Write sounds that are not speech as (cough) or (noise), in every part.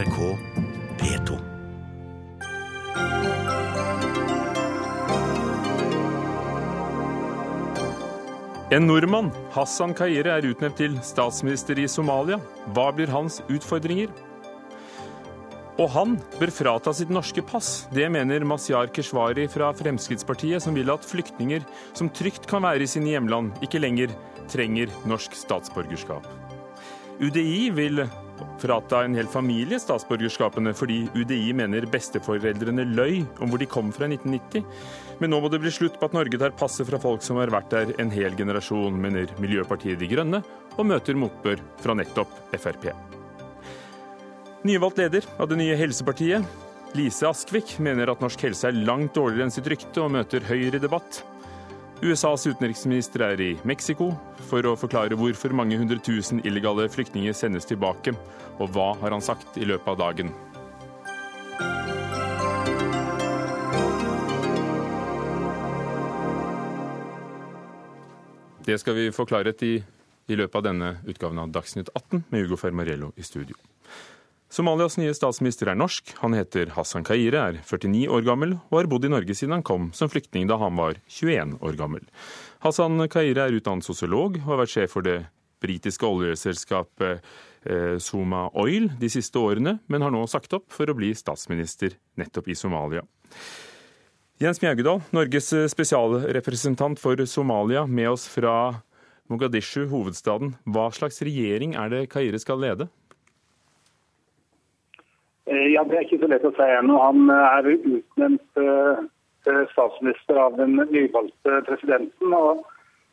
NRK P2. En nordmann, Hassan Kaire, er utnevnt til statsminister i Somalia. Hva blir hans utfordringer? Og han bør frata sitt norske pass. Det mener Mazyar Keshvari fra Fremskrittspartiet, som vil at flyktninger som trygt kan være i sine hjemland, ikke lenger trenger norsk statsborgerskap. UDI vil frata en hel familie statsborgerskapene fordi UDI mener besteforeldrene løy om hvor de kom fra i 1990. Men nå må det bli slutt på at Norge tar passet fra folk som har vært der en hel generasjon, mener Miljøpartiet De Grønne, og møter motbør fra nettopp Frp. Nyvalgt leder av det nye Helsepartiet, Lise Askvik, mener at norsk helse er langt dårligere enn sitt rykte, og møter Høyre debatt. USAs utenriksminister er i Mexico for å forklare hvorfor mange hundre tusen illegale flyktninger sendes tilbake, og hva har han sagt i løpet av dagen. Det skal vi få klarhet i i løpet av denne utgaven av Dagsnytt 18 med Hugo Fermarello i studio. Somalias nye statsminister er norsk. Han heter Hassan Kaire, er 49 år gammel og har bodd i Norge siden han kom som flyktning da han var 21 år gammel. Hassan Kaire er utdannet sosiolog og har vært sjef for det britiske oljeselskapet eh, Soma Oil de siste årene, men har nå sagt opp for å bli statsminister nettopp i Somalia. Jens Mjaugedal, Norges spesialrepresentant for Somalia, med oss fra Mogadishu, hovedstaden. Hva slags regjering er det Kaire skal lede? Ja, Det er ikke så lett å si ennå. Han er utnevnt statsminister av den nyvalgte presidenten. og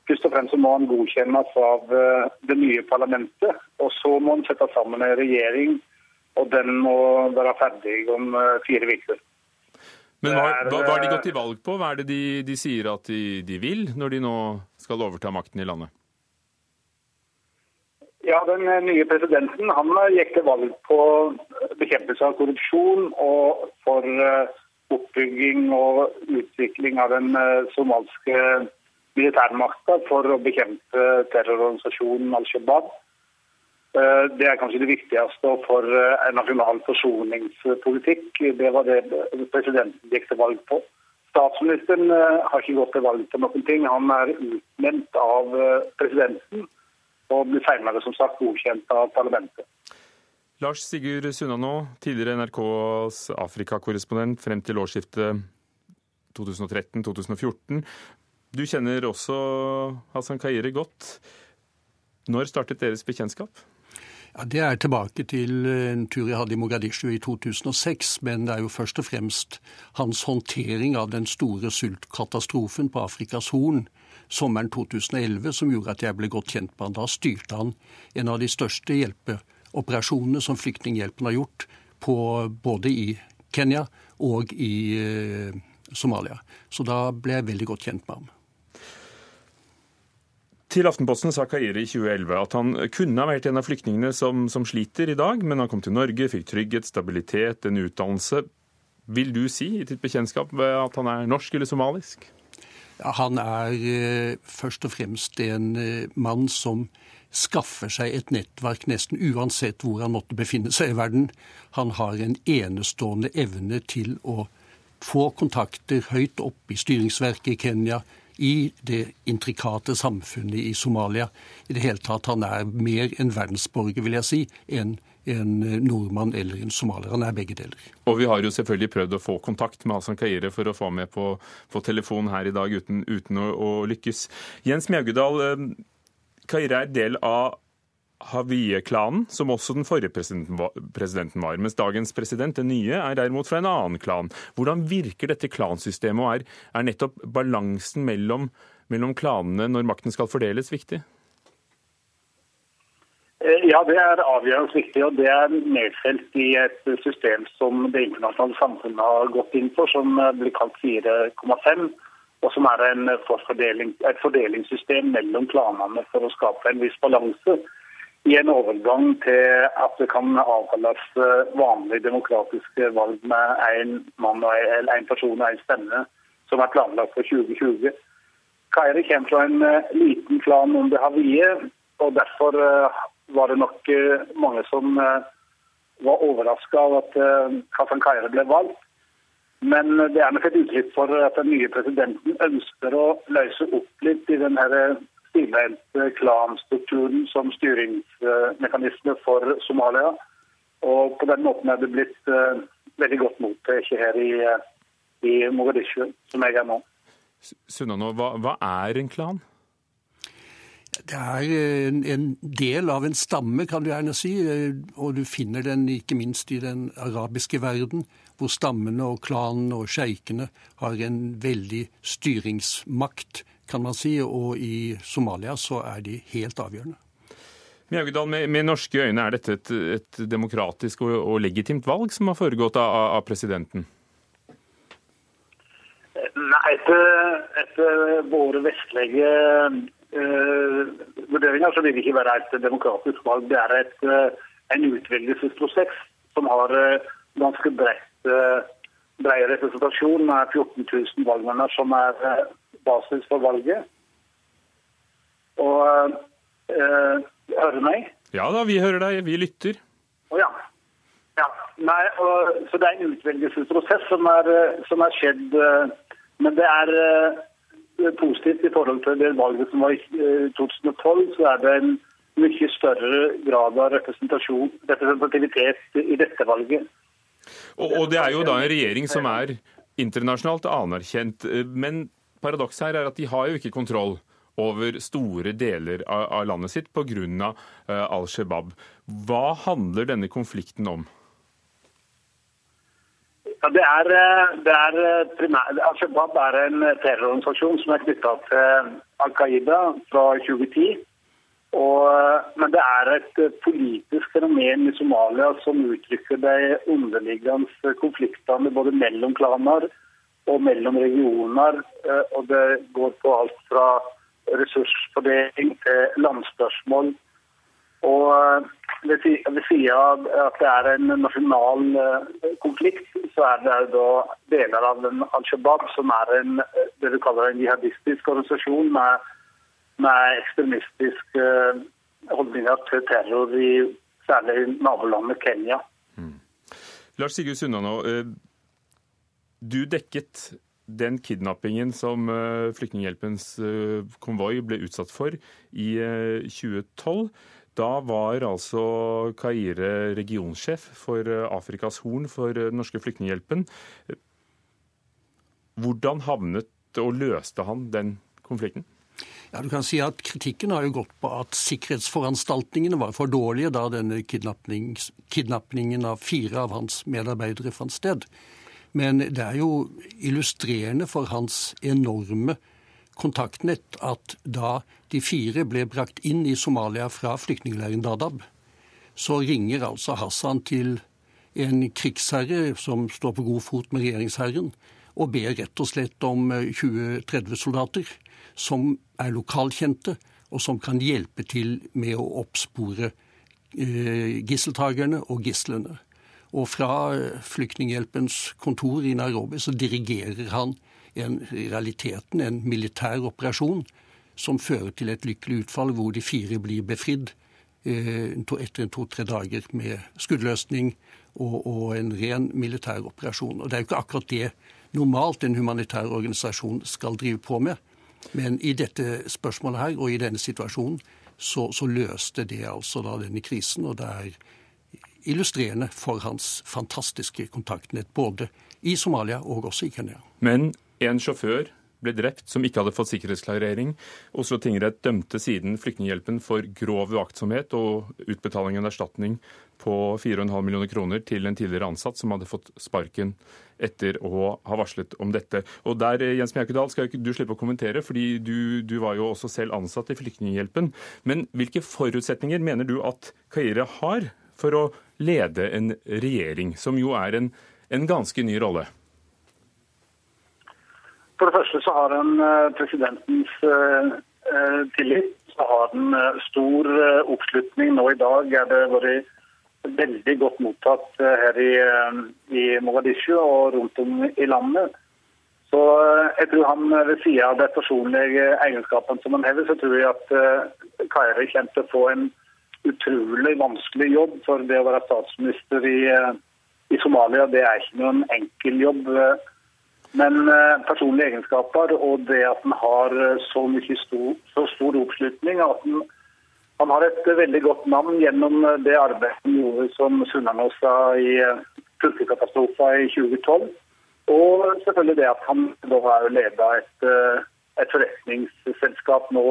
Først og fremst må han godkjennes av det nye parlamentet. Og så må han sette sammen en regjering, og den må være ferdig om fire uker. Men hva, hva, hva har de gått til valg på? Hva er det de, de sier at de, de vil, når de nå skal overta makten i landet? Ja, Den nye presidenten han gikk til valg på bekjempelse av korrupsjon og for oppbygging og utvikling av den somalske militærmakta for å bekjempe terrororganisasjonen Al Shabaab. Det er kanskje det viktigste for en nasjonal forsoningspolitikk. Det var det presidenten gikk til valg på. Statsministeren har ikke gått til valg på noen ting. Han er utnevnt av presidenten og blir senere som sagt godkjent av parlamentet. Lars Sigurd Sunnanå, tidligere NRKs Afrikakorrespondent frem til årsskiftet 2013-2014. Du kjenner også Hassan Kaire godt. Når startet deres bekjentskap? Ja, Det er tilbake til en tur jeg hadde i Mogadishu i 2006. Men det er jo først og fremst hans håndtering av den store sultkatastrofen på Afrikas Horn sommeren 2011 som gjorde at jeg ble godt kjent med han. Da styrte han en av de største hjelpeoperasjonene som Flyktninghjelpen har gjort, på, både i Kenya og i eh, Somalia. Så da ble jeg veldig godt kjent med ham. Til Aftenposten sa Kairi i 2011 at han kunne ha vært en av flyktningene som, som, sliter i dag, men han kom til Norge, fikk trygghet, stabilitet, en utdannelse. Vil du si i ditt bekjentskap at han er norsk eller somalisk? Han er eh, først og fremst en eh, mann som skaffer seg et nettverk nesten uansett hvor han måtte befinne seg i verden. Han har en enestående evne til å få kontakter høyt opp i styringsverket i Kenya, i det intrikate samfunnet i Somalia. I det hele tatt, han er mer en verdensborger, vil jeg si, enn en nordmann eller en somalier. Han er begge deler. Og vi har jo selvfølgelig prøvd å få kontakt med Hassan Kaire for å få med på, på telefon her i dag, uten, uten å, å, lykkes. Jens Mjaugedal, Kaire er del av Havie-klanen, som også den forrige presidenten var. Mens dagens president, den nye, er derimot fra en annen klan. Hvordan virker dette klansystemet, og er, er nettopp balansen mellom, mellom klanene når makten skal fordeles, viktig? Ja, det er avgjørende viktig, og det er nedfelt i et system som det internasjonale samfunnet har gått inn for, som blir kalt 4,5, og som er forfordeling, et fordelingssystem mellom klanene for å skape en viss balanse i en overgang til at det kan avholdes vanlige demokratiske valg med én mann eller en person og én stemme, som er planlagt for 2020. Kairi kommer fra en liten klan under Havie, og derfor var det nok mange som var overraska av at Hassan Kaira ble valgt. Men det er nok et uttrykk for at den nye presidenten ønsker å løse opp litt i den stivbeinte klanstrukturen som styringsmekanisme for Somalia. Og på den måten er det blitt veldig godt mottatt her i, i Mogadishu, som jeg er nå. Sunnano, hva, hva er en klan? Det er en, en, del av en stamme, kan du gjerne si. Eh, og du finner den ikke minst i den arabiske verden, hvor stammene og klanene og sjeikene har en veldig styringsmakt, kan man si. Og i Somalia så er de helt avgjørende. Mjaugedal, med, med, norske øyne, er dette et, et demokratisk og, og, legitimt valg som har foregått av, av presidenten? Nei, etter, etter våre vestlige uh, vurderinger så vil det ikke være et demokratisk valg. Det er et, uh, en utvelgelsesprosess som har uh, ganske bredt, bred representasjon med 14 000 valgmenn som er basis for valget. Og Hører du meg? Ja da, vi hører deg. Vi lytter. Oh, ja. ja. Nei, og, så det er en utvelgelsesprosess som er, som er skjedd. Men det er positivt i forhold til det valget som var i 2012. Eh, så er det en mye større grad av representativitet i dette valget. Og, og det er jo da en regjering som er internasjonalt anerkjent. Men paradokset her er at de har jo ikke kontroll over store deler av, landet sitt pga. Uh, Al Shabaab. Hva handler denne konflikten om? Ja, det er, eh, det er primært Al Shabaab er en terrororganisasjon som er knytta til Al Qaida fra 2010. Og, men det er et politisk fenomen i Somalia som uttrykker de underliggende konfliktene både mellom klaner og mellom regioner. Og det går på alt fra ressursfordeling til landspørsmål. Og eh, ved siden av at det er en nasjonal eh, konflikt, så er det da deler av Al Shabaab, som er en, det du kaller en jihadistisk organisasjon med, med ekstremistisk holdninger til terror i særlig nabolandet Kenya. Mm. Lars Sigurd Sunnanå, nå. du dekket den kidnappingen som Flyktninghjelpens konvoi ble utsatt for i 2012. Eh, da var altså Kaire regionsjef for Afrikas Horn for den norske Flyktninghjelpen. Hvordan havnet og løste han den konflikten? Ja, du kan si at Kritikken har jo gått på at sikkerhetsforanstaltningene var for dårlige da denne kidnappingen av fire av hans medarbeidere fant sted. Men det er jo illustrerende for hans enorme kontaktnett at da de fire ble brakt inn i Somalia fra flyktningleiren Dadab, så ringer altså Hassan til en krigsherre som står på god fot med regjeringsherren, og ber rett og slett om 20-30 soldater som er lokalkjente, og som kan hjelpe til med å oppspore eh, gisseltakerne og gislene. Og fra Flyktninghjelpens kontor i Nairobi så dirigerer han en, i realiteten en militær operasjon som fører til et lykkelig utfall hvor de fire blir befridd eh, etter to-tre dager med skuddløsning og, og, en ren militær operasjon. Og Det er jo ikke akkurat det normalt en humanitær organisasjon skal drive på med. Men i dette spørsmålet her og i denne situasjonen så, så løste det altså da denne krisen. og det er illustrerende for hans fantastiske kontaktnett både i Somalia og også i Kenya. Men en sjåfør ble drept som ikke hadde fått sikkerhetsklarering. Oslo tingrett dømte siden Flyktninghjelpen for grov uaktsomhet og utbetaling av erstatning på 4,5 millioner kroner til en tidligere ansatt som hadde fått sparken etter å ha varslet om dette. Og der, Jens Mjaukedal, skal ikke du slippe å kommentere, fordi du, du, var jo også selv ansatt i Flyktninghjelpen. Men hvilke forutsetninger mener du at Kaire har for å lede en regjering, som jo er en, en ganske ny rolle? For det første så har han eh, presidentens eh, eh, tillit. Så har den stor oppslutning. Nå i dag er det vært veldig godt mottatt her i, i Mogadishu og rundt om i landet. Så jeg tror han ved siden av de personlige egenskapene som han hever, så tror jeg at Kairi kommer til å få en utrolig vanskelig jobb. For det å være statsminister i, i Somalia det er ikke noen enkel jobb. Men personlige egenskaper og det at han har så, mye stor, så stor oppslutning at han, han, har et veldig godt navn gjennom det arbeidet han gjorde som Sunnanåsa i fylkekatastrofen i 2012. Og selvfølgelig det at han da har leda et, et forretningsselskap nå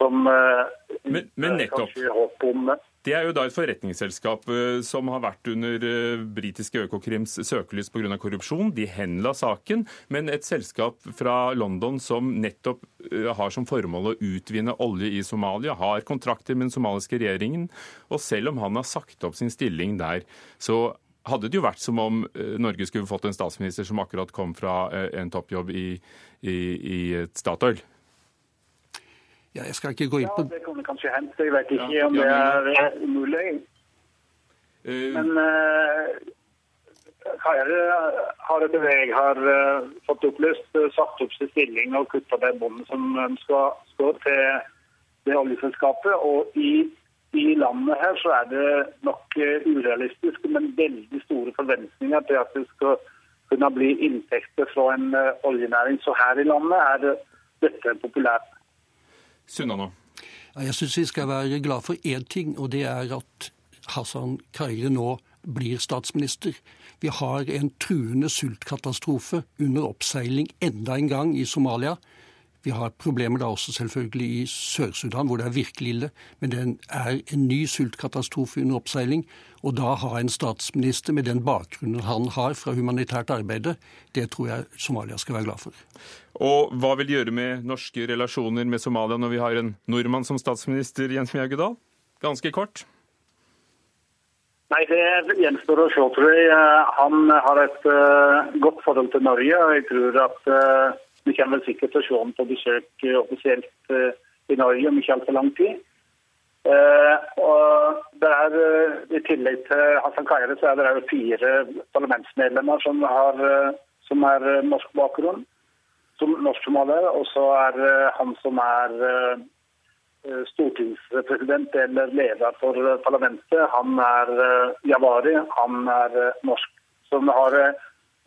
som eh, men, men nettopp. kanskje håp om det er jo da et forretningsselskap eh, som har vært under eh, britiske Økokrims søkelys pga. korrupsjon. De henla saken, men et selskap fra London som nettopp har som formål å utvinne olje i Somalia, har kontrakter med den somaliske regjeringen. Og selv om han har sagt opp sin stilling der, så hadde det jo vært som om Norge skulle fått en statsminister som akkurat kom fra en toppjobb i, i, i Statoil. Ja, jeg skal ikke gå inn på Ja, Det kunne kanskje hente. Jeg vet ikke ja, om det er umulig. Uh, Men uh, har etter det jeg har uh, fått opplyst, satt opp sin stilling og kutta det båndet som skal stå til det oljeselskapet. Og i, i, landet her så er det nok urealistisk, men veldig store forventninger til at det skal kunne bli inntekter fra en oljenæring. Så her i landet er dette populært. Sunna nå? Jeg syns vi skal være glad for én ting, og det er at Hassan Kaire nå blir statsminister. Vi har en truende sultkatastrofe under oppseiling enda en gang i Somalia. Vi har problemer da også selvfølgelig i Sør-Sudan, hvor det er virkelig ille. Men det er en ny sultkatastrofe under oppseiling. Og da har en statsminister med den bakgrunnen han har fra humanitært arbeide, det tror jeg Somalia skal være glad for. Og hva vil det gjøre med norske relasjoner med Somalia når vi har en nordmann som statsminister, Jens Mjaugedal? Ganske kort. Nei, Det gjenstår å se, tror jeg. Han har et uh, godt forhold til Norge. og Jeg tror at uh, vi kommer sikkert til å se ham på besøk eh, offisielt eh, i Norge om ikke altfor lang tid. Uh, og det er, I tillegg til Hassan Kaire så er det fire parlamentsmedlemmer som, har, som er norsk bakgrunn, som norsk-somalier. Og så er han som er stortingspresident eller leder for parlamentet, han er Javari. Han er norsk. Så vi har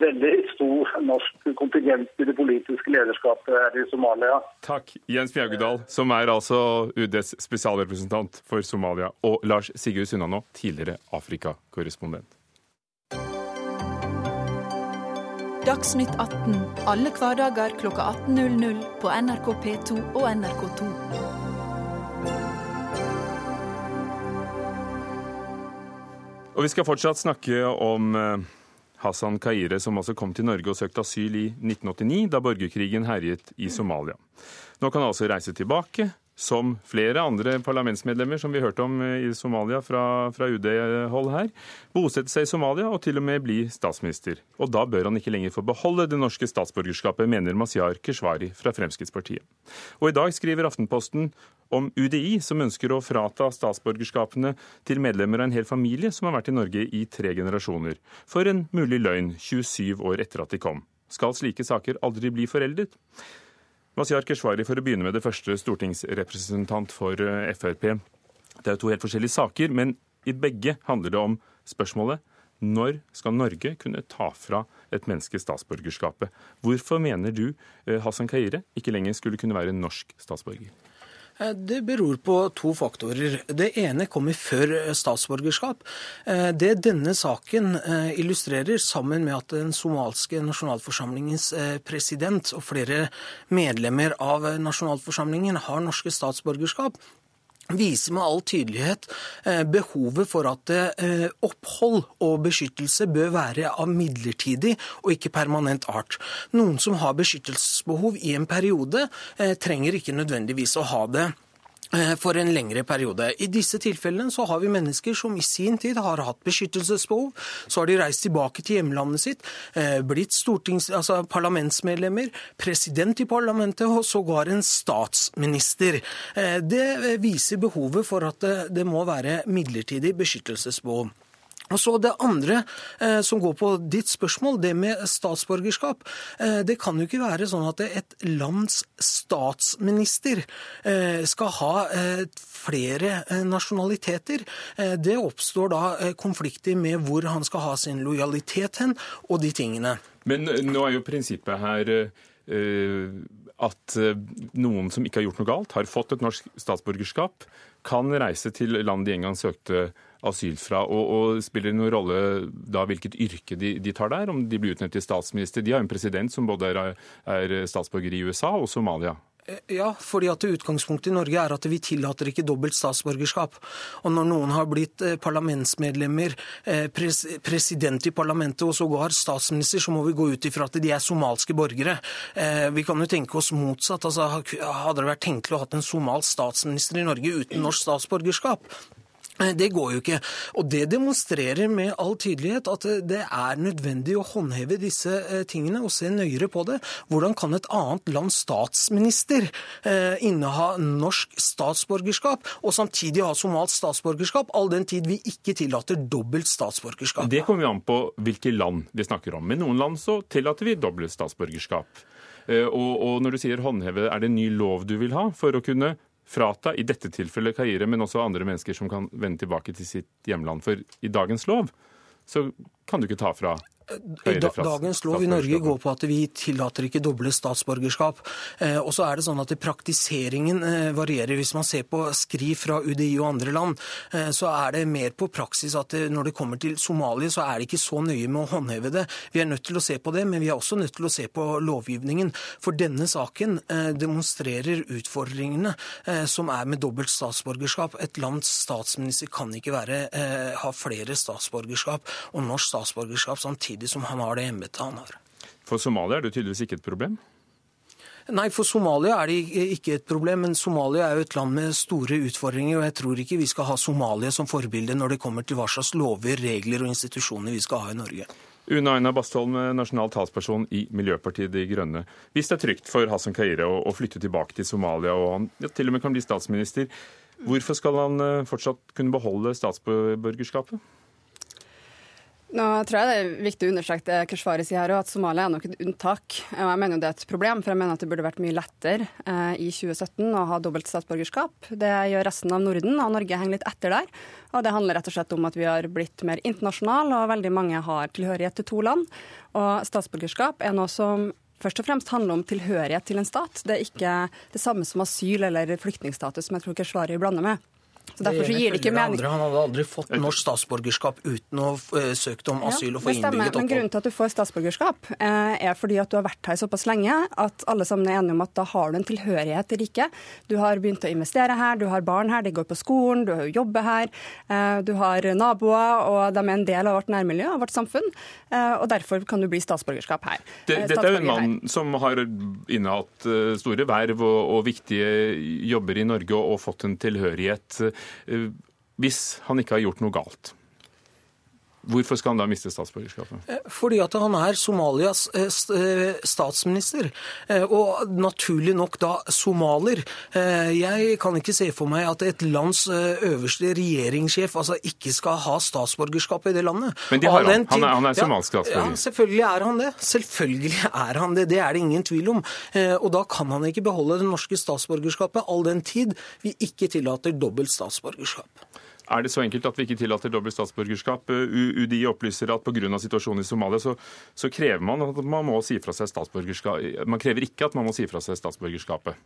veldig stor norsk kontingent i det politiske lederskapet her i Somalia. Takk, Jens Bjaugedal, som er altså UDs spesialrepresentant for Somalia, og Lars Sigurd Sunnanå, tidligere Afrikakorrespondent. Dagsnytt 18 alle hverdager kl 18.00 på NRK P2 og NRK2. Og vi skal fortsatt snakke om eh, Hassan Kaire, som altså kom til Norge og søkte asyl i 1989, da borgerkrigen herjet i Somalia. Nå kan han altså reise tilbake, som flere andre parlamentsmedlemmer som vi hørte om i Somalia fra, fra UD-hold her, bosette seg i Somalia og til og med bli statsminister. Og da bør han ikke lenger få beholde det norske statsborgerskapet, mener Mazyar Keshvari fra Fremskrittspartiet. Og i dag skriver Aftenposten om UDI, som ønsker å frata statsborgerskapene til medlemmer av en hel familie som har vært i Norge i tre generasjoner, for en mulig løgn 27 år etter at de kom. Skal slike saker aldri bli foreldet? Mazyar Keshvari, for å begynne med det første stortingsrepresentant for eh, Frp. Det er jo to helt forskjellige saker, men i begge handler det om spørsmålet når skal Norge kunne ta fra et menneske statsborgerskapet? Hvorfor mener du eh, Hassan Kaire ikke lenger skulle kunne være norsk statsborger? Eh, det beror på to faktorer. Det ene kommer før eh, statsborgerskap. Eh, det denne saken illustrerer, sammen med at den somalske nasjonalforsamlingens president og flere medlemmer av nasjonalforsamlingen har norske statsborgerskap, viser med all tydelighet behovet for at opphold og beskyttelse bør være av midlertidig og ikke permanent art. Noen som har beskyttelsesbehov i en periode, trenger ikke nødvendigvis å ha det Eh, for en lengre periode. I disse tilfellene så har vi mennesker som i sin tid har hatt beskyttelsesbehov. Så har de reist tilbake til hjemlandet sitt, eh, blitt altså parlamentsmedlemmer, president i parlamentet og sågar en statsminister. Eh, det viser behovet for at det må være midlertidig beskyttelsesbehov. Og så Det andre eh, som går på ditt spørsmål, det med statsborgerskap. Eh, det kan jo ikke være sånn at et lands statsminister eh, skal ha eh, flere eh, nasjonaliteter. Eh, det oppstår da konflikter med hvor han skal ha sin lojalitet hen, og de tingene. Men nå er jo prinsippet her at noen som ikke har gjort noe galt, har fått et norsk statsborgerskap, kan reise til land de en gang søkte asyl fra. Og, og Spiller det noen rolle da hvilket yrke de, de, tar der, om de blir utnevnt til statsminister? De har en president som både er, er statsborger i USA og Somalia. Eh, ja, fordi at utgangspunktet i Norge er at vi tillater ikke dobbelt statsborgerskap. Og når noen har blitt eh, parlamentsmedlemmer, eh, pres president i parlamentet og sågar statsminister, så må vi gå ut ifra at de er somalske borgere. Vi kan jo tenke oss motsatt. Altså, hadde det vært tenkelig å ha en somalsk statsminister i Norge uten norsk statsborgerskap? Det går jo ikke. Og det demonstrerer med all tydelighet at det er nødvendig å håndheve disse eh, tingene og se nøyere på det. Hvordan kan et annet lands statsminister eh, inneha norsk statsborgerskap og samtidig ha somalt statsborgerskap, all den tid vi ikke tillater dobbelt statsborgerskap? Det kommer jo an på hvilke land vi snakker om. Med noen land så tillater vi dobbelt statsborgerskap. Eh, og, og når du sier håndheve, er det en ny lov du vil ha for å kunne frata, i dette tilfellet Kaire, men også andre mennesker som kan vende tilbake til sitt hjemland. For i dagens lov så kan du ikke ta fra Dagens lov i Norge går på at vi tillater ikke doble statsborgerskap. Eh, og så er det sånn at Praktiseringen eh, varierer. Hvis man ser på skriv fra UDI og andre land, eh, så er det mer på praksis at når det kommer til Somalia, så er det ikke så nøye med å håndheve det. Vi er nødt til å se på det, men vi er også nødt til å se på lovgivningen. For denne saken demonstrerer utfordringene som er med dobbelt statsborgerskap. Et lands statsminister kan ikke være, ha flere statsborgerskap og norsk statsborgerskap samtidig samtidig som han har det embetet han har. For Somalia er det tydeligvis ikke et problem? Nei, for Somalia er det ikke et problem. Men Somalia er jo et land med store utfordringer, og jeg tror ikke vi skal ha Somalia som forbilde når det kommer til hva slags lover, regler og institusjoner vi skal ha i Norge. Una Aina Bastholm, nasjonal talsperson i Miljøpartiet De Grønne. Hvis det er trygt for Hassan Kaire å, flytte tilbake til Somalia, og han ja, til og med kan bli statsminister, hvorfor skal han eh, fortsatt kunne beholde statsborgerskapet? Nå tror jeg det er viktig å understreke det Keshvari sier her, at Somalia er nok et unntak. Og jeg mener jo det er et problem, for jeg mener at det burde vært mye lettere eh, i 2017 å ha dobbelt statsborgerskap. Det gjør resten av Norden, og Norge henger litt etter der. Og det handler rett og slett om at vi har blitt mer internasjonale, og veldig mange har tilhørighet til to land. Og statsborgerskap er noe som først og fremst handler om tilhørighet til en stat. Det er ikke det samme som asyl eller flyktningstatus, som jeg tror Keshvari blander med. Så derfor så gir det ikke mening. Han hadde aldri fått norsk statsborgerskap uten å ha søkt om asyl og få innvilget opphold. Men grunnen til at du får statsborgerskap, uh, er fordi at du har vært her såpass lenge at alle sammen er enige om at da har du en tilhørighet til riket. Du har begynt å investere her, du har barn her, de går på skolen, du jobber her, uh, du har naboer, og de er en del av vårt nærmiljø, og vårt samfunn. Og derfor kan du bli statsborgerskap her. Det, dette er jo en mann som har innehatt store verv og, og viktige jobber i Norge og, og fått en tilhørighet Eh, hvis han ikke har gjort noe galt. Hvorfor skal han da miste statsborgerskapet? Eh, fordi at han er Somalias eh, statsminister, og naturlig nok da somalier. Jeg kan ikke se for meg at et lands øverste regjeringssjef altså ikke skal ha statsborgerskap i det landet. Men de har han. Han er, han er somalsk statsborger. Ja, selvfølgelig er han det. Selvfølgelig er han det. Det er det ingen tvil om. Og da kan han ikke beholde det norske statsborgerskapet all den tid vi ikke tillater dobbelt statsborgerskap. Er det så enkelt at vi ikke tillater dobbelt statsborgerskap? UDI opplyser at pga. situasjonen i Somalia så, så, krever man at man må si fra seg statsborgerskap. Man krever ikke at man må si fra seg statsborgerskapet.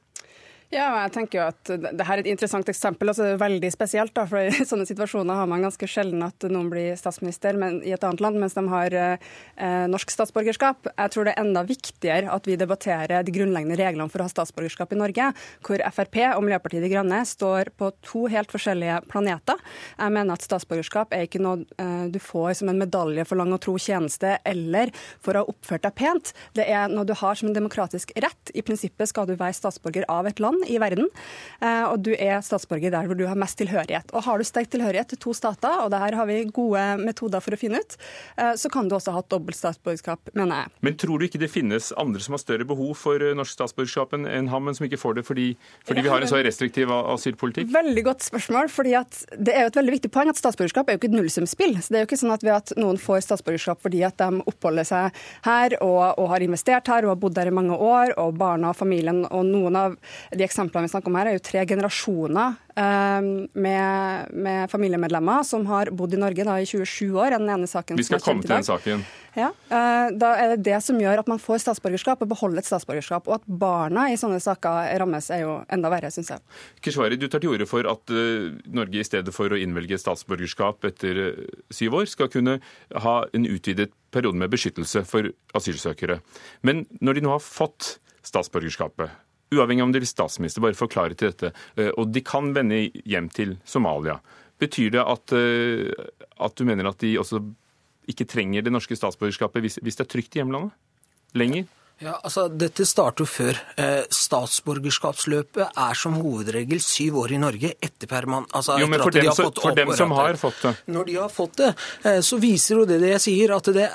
Ja, jeg tenker jo at det her er et interessant eksempel. altså Veldig spesielt. da, for (laughs) I sånne situasjoner har man ganske sjelden at noen blir statsminister men, i et annet land, mens de har eh, norsk statsborgerskap. Jeg tror det er enda viktigere at vi debatterer de grunnleggende reglene for å ha statsborgerskap i Norge, hvor Frp og Miljøpartiet De Grønne står på to helt forskjellige planeter. Jeg mener at statsborgerskap er ikke noe eh, du får som en medalje for lang og tro tjeneste eller for å ha oppført deg pent. Det er noe du har som en demokratisk rett. I prinsippet skal du være statsborger av et land land i verden, eh, og du er statsborger der hvor du har mest tilhørighet. Og Har du sterk tilhørighet til to stater, og det her har vi gode metoder for å finne ut, eh, så kan du også ha dobbelt statsborgerskap, mener jeg. Men tror du ikke det finnes andre som har større behov for eh, norsk statsborgerskap enn ham, men som ikke får det fordi, fordi vi har en så restriktiv asylpolitikk? Veldig godt spørsmål. fordi Det er jo et veldig viktig poeng at statsborgerskap er jo ikke et nullsumspill. Så det er jo ikke sånn at ved at noen får statsborgerskap fordi at de oppholder seg her og, og har investert her og har bodd der i mange år, og barna og familien og noen av de eksemplene vi snakker om her, er jo tre generasjoner eh, med, med, familiemedlemmer som har bodd i Norge da, i 27 år. Den ene saken vi skal komme til den saken. Ja, eh, Da er det det som gjør at man får statsborgerskap og beholder et statsborgerskap. Og at barna i sånne saker rammes, er jo enda verre, syns jeg. Keshvari, du tar til orde for at uh, Norge i stedet for å innvelge statsborgerskap etter syv år, skal kunne ha en utvidet periode med beskyttelse for asylsøkere. Men når de nå har fått statsborgerskapet, uavhengig om de blir statsminister, bare forklare til dette, uh, og de kan vende hjem til Somalia, betyr det at, at du mener at de også ikke trenger det norske statsborgerskapet hvis, hvis det er trygt i hjemlandet? Lenger? Ja, altså Dette starter før. Eh, statsborgerskapsløpet er som hovedregel syv år i Norge etter perman... altså, Jo, men for, dem, de for dem, som har fått det? Når de har fått det, eh, så viser jo det det jeg sier, at det,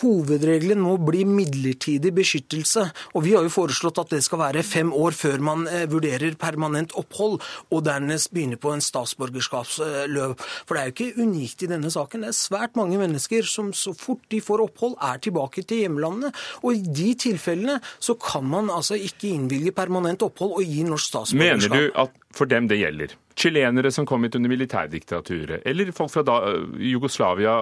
hovedregelen må bli midlertidig beskyttelse. Og Vi har jo foreslått at det skal være fem år før man eh, vurderer permanent opphold, og dernest begynne på en statsborgerskapsløp. For det er jo ikke unikt i denne saken. Det er svært mange mennesker som så fort de får opphold, er tilbake til hjemlandet. Og i de tilfellene tilfellene så kan man altså ikke innvilge permanent opphold og gi norsk statsborgerskap. Mener du at for dem det gjelder, chilenere som kom hit under militærdiktaturet, eller folk fra da, Jugoslavia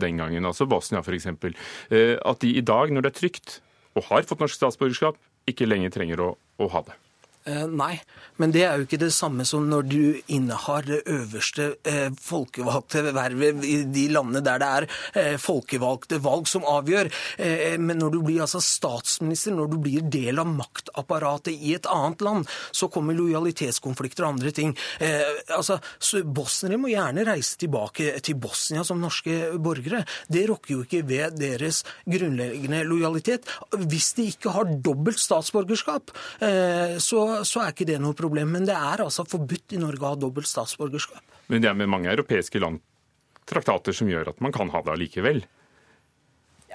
den gangen, altså Bosnia f.eks., at de i dag, når det er trygt og har fått norsk statsborgerskap, ikke lenger trenger å, å ha det? Eh, nei, men det er jo ikke det samme som når du innehar det øverste eh, folkevalgte vervet i de landene der det er eh, folkevalgte valg som avgjør. Eh, men når du blir altså statsminister, når du blir del av maktapparatet i et annet land, så kommer lojalitetskonflikter og andre ting. Eh, altså, Bosniere må gjerne reise tilbake til Bosnia som norske borgere. Det rokker jo ikke ved deres grunnleggende lojalitet. Hvis de ikke har dobbelt statsborgerskap, eh, så så, er ikke det noe problem. Men det er altså forbudt i Norge å ha dobbelt statsborgerskap. Men det er med mange europeiske land traktater som gjør at man kan ha det allikevel.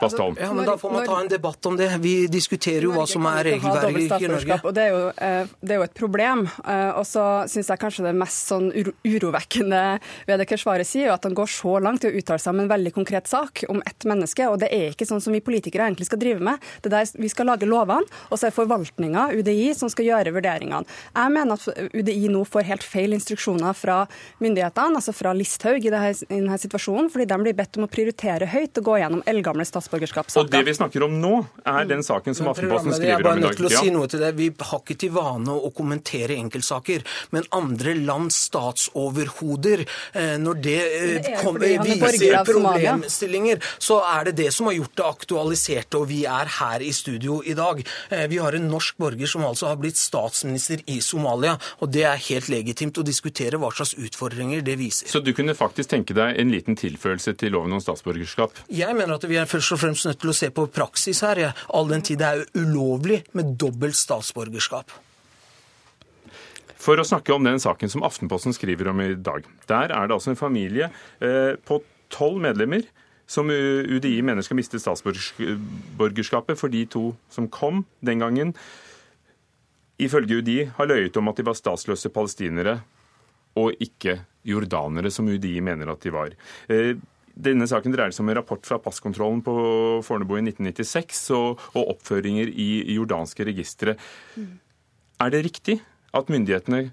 Bastholm. Ja, men Da får man ta en debatt om det. Vi diskuterer jo hva som er regelverket i Norge. Og det er, jo, eh, det er jo et problem. Eh, og så syns jeg kanskje det mest sånn urovekkende ved det Keshvari sier, at han går så langt i å uttale seg om en veldig konkret sak om ett menneske. Og det er ikke sånn som vi politikere egentlig skal drive med. Det der Vi skal lage lovene, og så er forvaltninga, UDI, som skal gjøre vurderingene. Jeg mener at UDI nå får helt feil instruksjoner fra myndighetene, altså fra Listhaug i, denne, situasjonen, fordi de blir bedt om å prioritere høyt og gå gjennom eldgamle statsborgerskap statsborgerskapssaker. Og det vi snakker om nå, er den saken som Aftenposten skriver om i dag. Jeg er bare nødt til å si noe til deg. Vi har ikke til vane å kommentere enkeltsaker, men andre lands statsoverhoder, eh, når det, det eh, kommer, viser problemstillinger, så er det det som har gjort det aktualiserte, og vi er her i studio i dag. Eh, vi har en norsk borger som altså har blitt statsminister i Somalia, og det er helt legitimt å diskutere hva slags utfordringer det viser. Så du kunne faktisk tenke deg en liten tilførelse til loven om statsborgerskap? Jeg mener at vi er først og og fremst nødt til å se på praksis her, ja. all den tid det er ulovlig med dobbelt statsborgerskap. For å snakke om den saken som Aftenposten skriver om i dag. Der er det altså en familie eh, på tolv medlemmer som UDI mener skal miste statsborgerskapet for de to som kom den gangen. Ifølge UDI har løyet om at de var statsløse palestinere og ikke jordanere, som UDI mener at de var. Eh, denne saken dreier seg om en rapport fra passkontrollen på Fornebu i 1996 og, og oppføringer i jordanske registre. Mm. Er det riktig at myndighetene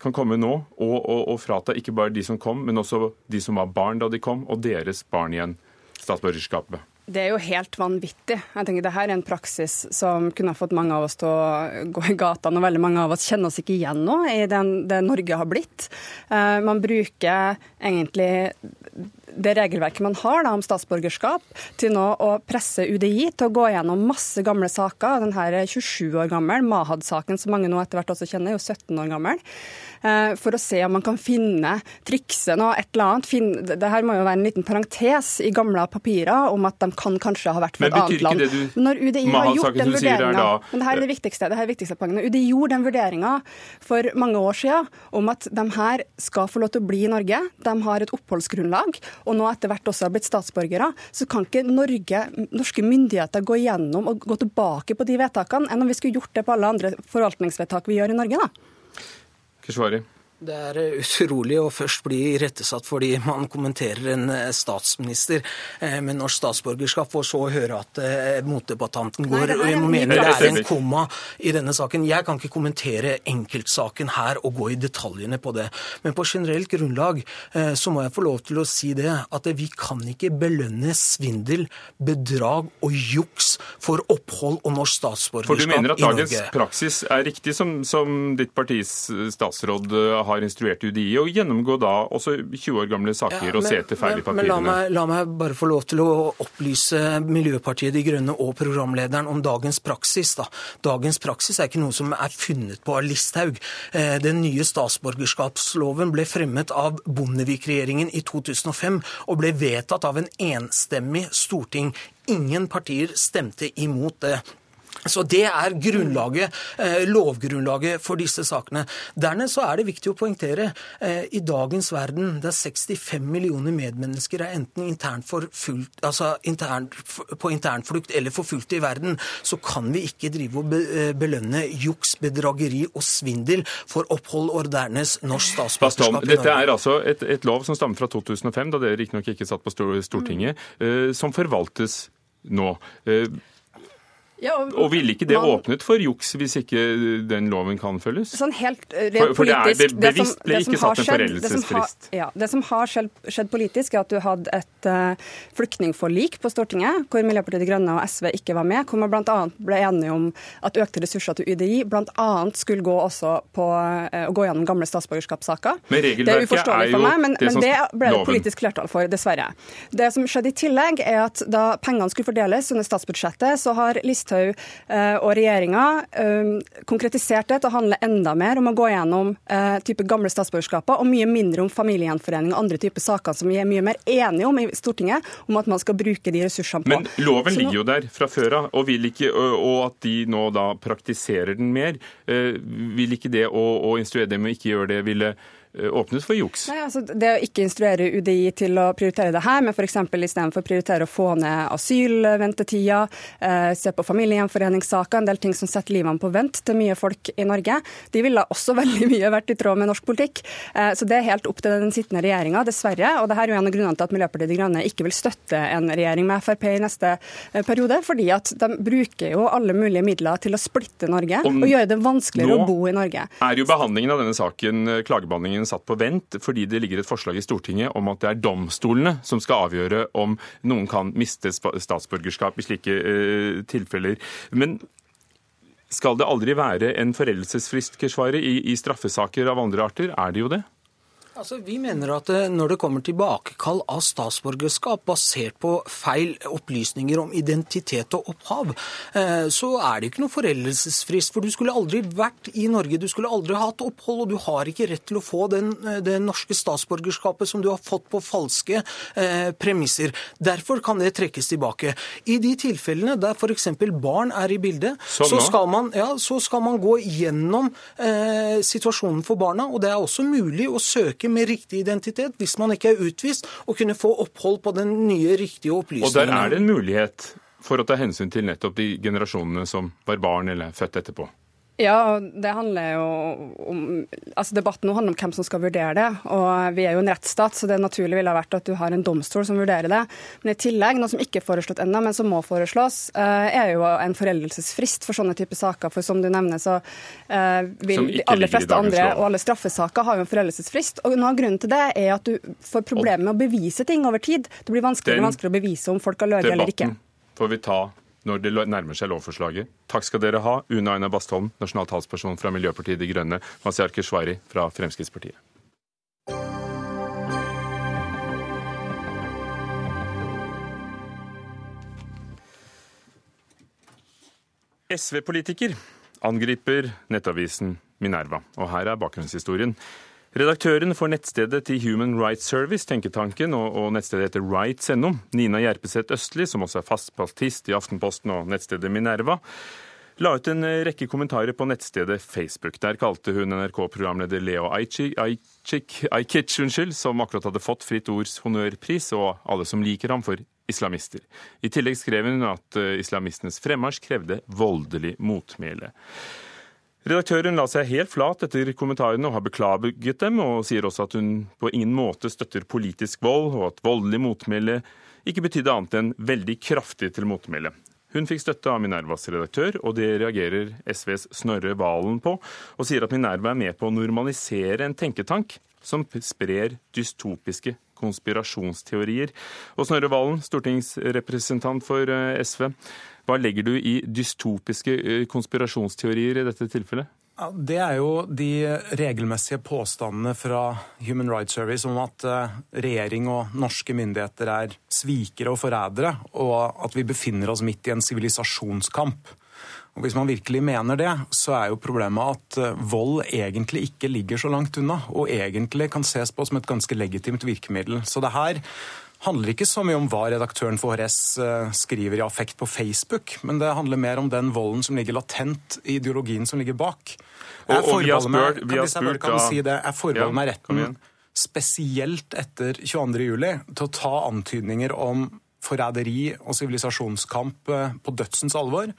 kan komme nå og, og, og, frata ikke bare de som kom, men også de som var barn da de kom, og deres barn igjen statsborgerskapet? Det er jo helt vanvittig. Jeg tenker Dette er en praksis som kunne ha fått mange av oss til å gå i gatene, og veldig mange av oss kjenner oss ikke igjen nå i den, det Norge har blitt. Uh, man bruker egentlig det regelverket man har da, om statsborgerskap, til nå å presse UDI til å gå gjennom masse gamle saker. Den her 27 år gammel, Mahad-saken som mange nå etter hvert også kjenner, er jo 17 år gammel. Eh, for å se om man kan finne, trikse noe, et eller annet. Det her må jo være en liten parentes i gamle papirer om at de kan kanskje ha vært fra et annet land. Men betyr ikke det du Når UDI har gjort den vurderinga Men det her er det viktigste. det her er viktigste poenget. UDI gjorde den vurderinga for mange år siden om at de her skal få lov til å bli i Norge. De har et oppholdsgrunnlag, og nå etter hvert også har blitt statsborgere. Så kan ikke Norge, norske myndigheter gå gjennom og gå tilbake på de vedtakene enn om vi skulle gjort det på alle andre forvaltningsvedtak vi gjør i Norge. da. Keshvari. Det er utrolig å først bli irettesatt fordi man kommenterer en eh, statsminister eh, med norsk statsborgerskap, og så høre at eh, motdebattanten går og mener det er en komma i denne saken. Jeg kan ikke kommentere enkeltsaken her og gå i detaljene på det. Men på generelt grunnlag så må jeg få lov til å si det at vi kan ikke belønne svindel, bedrag og juks for opphold og norsk statsborgerskap i Norge. For du mener at dagens praksis er riktig, som, som ditt partis statsråd har har instruert UDI å gjennomgå da også 20 år gamle saker ja, men, og se etter feil i papirene. Men la meg, la meg, bare få lov til å opplyse Miljøpartiet De Grønne og programlederen om dagens praksis. Da. Dagens praksis er ikke noe som er funnet på av Listhaug. Eh, den nye statsborgerskapsloven ble fremmet av Bondevik-regjeringen i 2005 og ble vedtatt av en enstemmig storting. Ingen partier stemte imot det. Så Det er grunnlaget, eh, lovgrunnlaget for disse sakene. Dernest så er det viktig å poengtere eh, i dagens verden, der 65 millioner medmennesker er enten internt forfulgt, altså intern, på internflukt eller forfulgte i verden, så kan vi ikke drive og eh, belønne juks, bedrageri og svindel for opphold og dernest norsk statsborgerskap Dette er altså et, et, lov som stammer fra 2005, da dere riktignok ikke satt på Stortinget, som forvaltes nå. Ja, og, og ville ikke det man, åpnet for juks hvis ikke den loven kan følges? Sånn helt rent for, for politisk, det er bevisst ble ikke satt en foreldelsesfrist. Ja, det som har skjedd, skjedd, politisk, er at du hadde et uh, flyktningforlik på Stortinget, hvor Miljøpartiet De Grønne og SV ikke var med, hvor man bl.a. ble enige om at økte ressurser til UDI bl.a. skulle gå også på uh, å gå gjennom gamle statsborgerskapssaker. Men regelverket er, uforståelig er jo for meg, men, det, men det ble det politisk flertall for, dessverre. Det som skjedde i tillegg, er at da pengene skulle fordeles under statsbudsjettet, så har Listhaug Listhaug eh, og regjeringa eh, konkretisert det til å handle enda mer om å gå gjennom eh, type gamle statsborgerskaper, og mye mindre om familiegjenforening og andre typer saker som vi er mye mer enige om i Stortinget, om at man skal bruke de ressursene på. Men loven ligger jo der fra før av, og, og, at de nå da praktiserer den mer. Vil ikke det å, å instruere dem å ikke gjøre det, ville åpnet for juks? Nei, altså Det å ikke instruere UDI til å prioritere det her, men f.eks. istedenfor å prioritere å få ned asylventetida, eh, se på familiegjenforeningssaker, en del ting som setter livene på vent til mye folk i Norge, de ville også (laughs) veldig mye vært i tråd med norsk politikk. Eh, så det er helt opp til den sittende regjeringa, dessverre. Og det her er jo en av grunnene til at Miljøpartiet De Grønne ikke vil støtte en regjering med Frp i neste eh, periode, fordi at de bruker jo alle mulige midler til å splitte Norge Om, og gjøre det vanskeligere å bo i Norge. Nå er jo behandlingen av denne saken, eh, klagebehandlingen behandlingen satt på vent fordi det ligger et forslag i Stortinget om at det er domstolene som skal avgjøre om noen kan miste statsborgerskap i slike uh, tilfeller. Men skal det aldri være en foreldelsesfrist i, i straffesaker av andre arter? Er det jo det? Altså, vi mener at eh, når det kommer tilbakekall av statsborgerskap basert på feil opplysninger om identitet og opphav, eh, så er det ikke noe foreldelsesfrist. For du skulle aldri vært i Norge, du skulle aldri hatt opphold, og du har ikke rett til å få den, eh, det norske statsborgerskapet som du har fått på falske eh, premisser. Derfor kan det trekkes tilbake. I de tilfellene der f.eks. barn er i bildet, så skal, man, ja, så skal, man, gå gjennom eh, situasjonen for barna, og det er også mulig å søke med riktig identitet, hvis man ikke er utvist, å kunne få opphold på den nye, riktige opplysningen. Og der er det en mulighet for å ta hensyn til nettopp de generasjonene som var barn eller født etterpå? Ja, det handler jo om altså Debatten nå handler om hvem som skal vurdere det. og Vi er jo en rettsstat, så det naturlig ville ha vært at du har en domstol som vurderer det. Men i tillegg, noe som ikke er foreslått ennå, men som må foreslås, eh, er jo en foreldelsesfrist for sånne typer saker. For som du nevner, så eh, vil de aller fleste andre og alle straffesaker har jo en foreldelsesfrist. Og noe av grunnen til det er at du får problemer med å bevise ting over tid. Det blir vanskeligere og vanskeligere å bevise om folk har løyet eller ikke. får vi ta når det nærmer seg lovforslaget. Takk skal dere ha, Une Aina Bastholm, nasjonal talsperson fra Miljøpartiet De Grønne, Mazyar Keshvari fra Fremskrittspartiet. SV-politiker angriper nettavisen Minerva, og her er bakgrunnshistorien. Redaktøren for nettstedet til Human Rights Service, tenketanken, og, og nettstedet heter rights.no, Nina Gjerpeseth Østli, som også er fast partist i Aftenposten og nettstedet Minerva, la ut en rekke kommentarer på nettstedet Facebook. Der kalte hun NRK-programleder Leo Ajkic, som akkurat hadde fått Fritt Ords honnørpris, og alle som liker ham, for islamister. I tillegg skrev hun at eh, islamistenes fremmarsj krevde voldelig motmæle. Redaktøren la seg helt flat etter kommentarene og har beklaget dem, og sier også at hun på ingen måte støtter politisk vold, og at voldelig motmæle ikke betydde annet enn veldig kraftig til motmæle. Hun fikk støtte av Minervas redaktør, og det reagerer SVs Snorre Valen på, og sier at Minerva er med på å normalisere en tenketank som sprer dystopiske konspirasjonsteorier. Og Snorre Valen, stortingsrepresentant for eh, SV, hva legger du i dystopiske eh, konspirasjonsteorier i dette tilfellet? Det er jo de regelmessige påstandene fra Human Rights Service om at eh, regjering og norske myndigheter er svikere og forrædere, og at vi befinner oss midt i en sivilisasjonskamp. Og Hvis man virkelig mener det, så er jo problemet at eh, vold egentlig ikke ligger så langt unna, og egentlig kan ses på som et ganske legitimt virkemiddel. Så det her handler ikke så mye om hva redaktøren for HRS eh, skriver i affekt på Facebook, men det handler mer om den volden som ligger latent i ideologien som ligger bak. Jeg forbeholder meg, kan, si forbeholder meg retten, spesielt etter 22.07, til å ta antydninger om forræderi og sivilisasjonskamp eh, på dødsens alvor.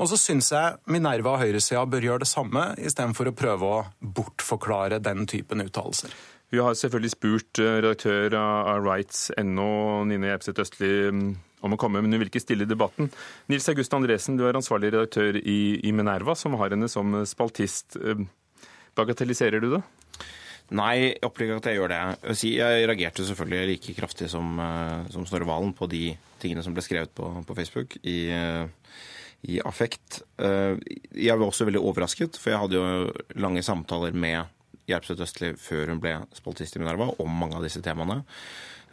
Og så syns jeg Minerva og høyresida bør gjøre det samme, istedenfor å prøve å bortforklare den typen uttalelser. Vi har selvfølgelig spurt eh, redaktør av Rights.no, Nine Gjerpseth Østli, mm, om å komme, men hun vil ikke stille i debatten. Nils August Andresen, du er ansvarlig redaktør i, i Minerva, som har henne som spaltist. Eh, bagatelliserer du det? Nei, jeg opplever at jeg gjør det. Jeg reagerte selvfølgelig like kraftig som, eh, som Snorre Valen på de tingene som ble skrevet på, på Facebook i, i affekt. Jeg var også veldig overrasket, for jeg hadde jo lange samtaler med Gjerpseth Østli før hun ble spaltist i Minerva, om mange av disse temaene.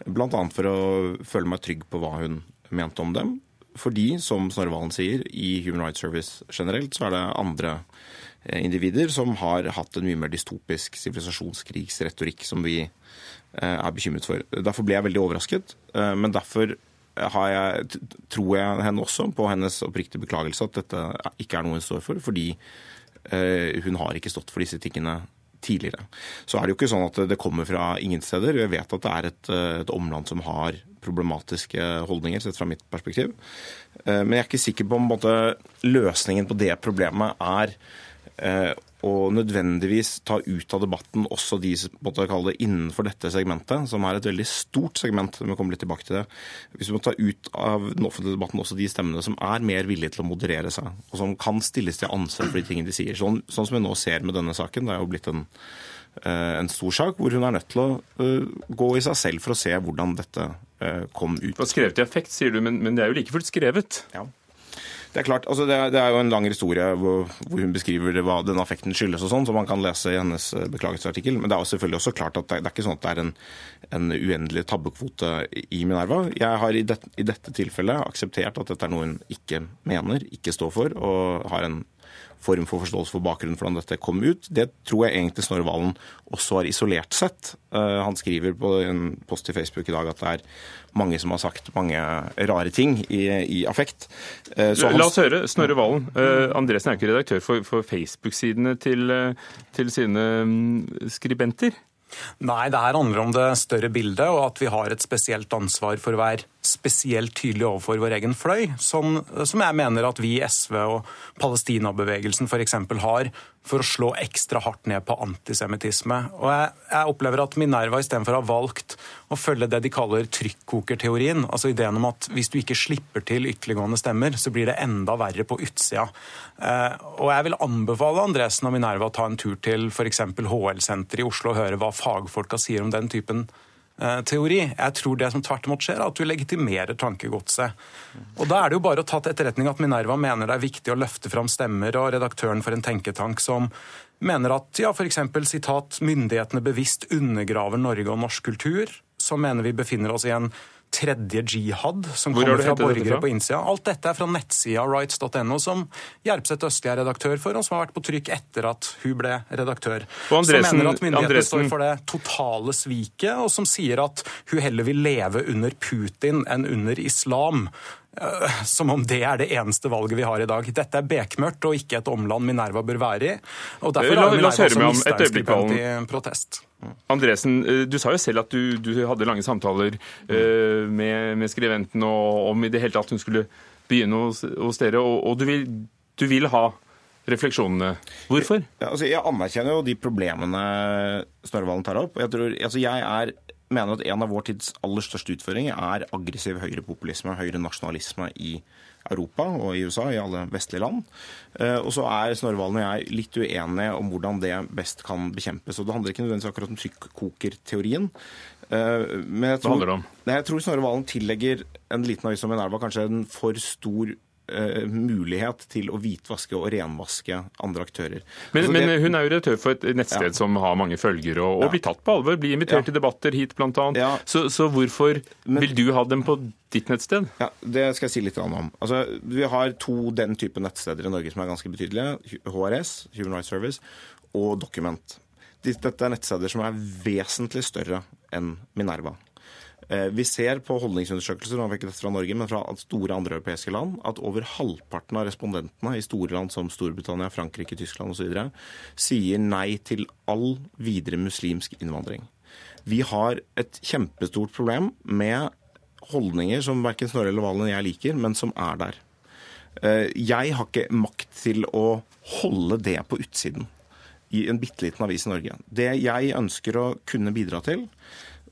Bl.a. for å føle meg trygg på hva hun mente om dem. Fordi, som Snorre Valen sier, i Human Rights Service generelt, så er det andre eh, individer som har hatt en mye mer dystopisk sivilisasjonskrigsretorikk som vi eh, er bekymret for. Derfor ble jeg veldig overrasket. Eh, men derfor jeg, tror jeg henne også på hennes oppriktige beklagelse at dette ikke er noe hun står for, fordi hun har ikke stått for disse tingene tidligere. Så er det jo ikke sånn at det kommer fra ingen steder. Jeg vet at det er et, eh, et omland som har problematiske holdninger, sett fra mitt perspektiv. Eh, men jeg er ikke sikker på om løsningen på det problemet er eh, å nødvendigvis ta ut av debatten også de som måtte kalle det innenfor dette segmentet, som er et veldig stort segment. Vi kommer litt tilbake til det. Hvis vi må ta ut av den offentlige debatten også de stemmene som er mer villige til å moderere seg, og som kan stilles til ansvar for de tingene de sier. Sånn, sånn som vi nå ser med denne saken. Det er jo blitt en, eh, en stor sak hvor hun er nødt til å uh, gå i seg selv for å se hvordan dette uh, kom ut. Det var skrevet i effekt, sier du, men, men det er jo like fullt skrevet. Ja. Det er klart, altså det, det er jo en lang historie hvor, hvor hun beskriver hva den affekten skyldes og sånn, som man kan lese i hennes eh, beklagelsesartikkel. Men det er jo selvfølgelig også klart at det, det er ikke sånn at det er en, en uendelig tabbekvote i Minerva. Jeg har i, det, i dette tilfellet akseptert at dette er noe hun ikke mener, ikke står for, og har en form for forståelse for bakgrunnen for hvordan dette kom ut. Det tror jeg egentlig Snorre Valen også har isolert sett. Uh, han skriver på en post i Facebook i dag at det er mange som har sagt mange rare ting i, i affekt. Så han... La oss høre Snorre Valen. Uh, Andresen er ikke redaktør for, for Facebook-sidene til, til sine um, skribenter? Nei, det her handler om det større bildet, og at vi har et spesielt ansvar for hver spesielt tydelig overfor vår egen fløy, som, som jeg mener at vi i SV og Palestinabevegelsen f.eks. har for å slå ekstra hardt ned på antisemittisme. Og jeg, jeg, opplever at Minerva istedenfor har valgt å følge det de kaller trykkokerteorien. Altså ideen om at hvis du ikke slipper til ytterliggående stemmer, så blir det enda verre på utsida. Eh, og jeg vil anbefale Andresen og Minerva å ta en tur til f.eks. HL-senteret i Oslo og høre hva fagfolka sier om den typen teori. Jeg tror det som tvert imot skjer, er at du legitimerer tankegodset. Og Da er det jo bare å ta til etterretning at Minerva mener det er viktig å løfte fram stemmer, og redaktøren for en tenketank som mener at ja, f.eks. sitat myndighetene bevisst undergraver Norge og norsk kultur, som mener vi befinner oss i en tredje jihad, som Hvor kommer fra borgere på innsida. Alt dette er fra nettsida rights.no, som Gjerpseth Østli er redaktør for, og som har vært på trykk etter at hun ble redaktør. Og Andresen- som mener at myndighetene Andresen- står for det totale sviket, og som sier at hun heller vil leve under Putin enn under islam. Eh, Som om det er det eneste valget vi har i dag. Dette er bekmørkt og ikke et omland Minerva bør være i. og Derfor La- har la oss Minerva også om et stipend i protest. Andresen, eh, du sa jo selv at du, du hadde lange samtaler uh, med, med skriventen og om i det hele tatt hun skulle begynne hos, hos dere, og, og du, vil, du vil ha refleksjonene. Hvorfor? Ja, altså, jeg anerkjenner jo de problemene Snorre tar opp. Jeg, tror, altså, jeg er, mener at en av vår tids aller største utfordringer er aggressiv høyrepopulisme, høyrenasjonalisme i Europa og i USA, i alle vestlige land. Eh, og så er Snorre Valen og jeg litt uenige om hvordan det best kan bekjempes. Og det handler ikke nødvendigvis akkurat om trykkokerteorien. Eh, men jeg Hva handler det om? Jeg tror Snorre Valen tillegger en liten avis som Minerva kanskje en for stor mulighet til å hvitvaske og renvaske andre aktører. Men, Altså, men det- hun er jo redaktør for et nettsted Ja. som har mange følgere, og, og Ja. blir tatt på alvor. Blir invitert Ja. til debatter hit, annet. Ja. Så, så hvorfor Men- vil du ha dem på ditt nettsted? Ja, Det skal jeg si litt om. Altså, vi har to den type nettsteder i Norge som er ganske betydelige. HRS, Human Rights Service, og Document. Dette er nettsteder som er vesentlig større enn Minerva. Eh, Vi ser på holdningsundersøkelser nå ikke fra Norge, men fra store andre europeiske land, at over halvparten av respondentene i store land som Storbritannia, Frankrike, Tyskland osv. sier nei til all videre muslimsk innvandring. Vi har et kjempestort problem med holdninger som verken Snorre eller Valen jeg liker, men som er der. Eh, Jeg har ikke makt til å holde det på utsiden i en bitte liten avis i Norge. Det jeg ønsker å kunne bidra til,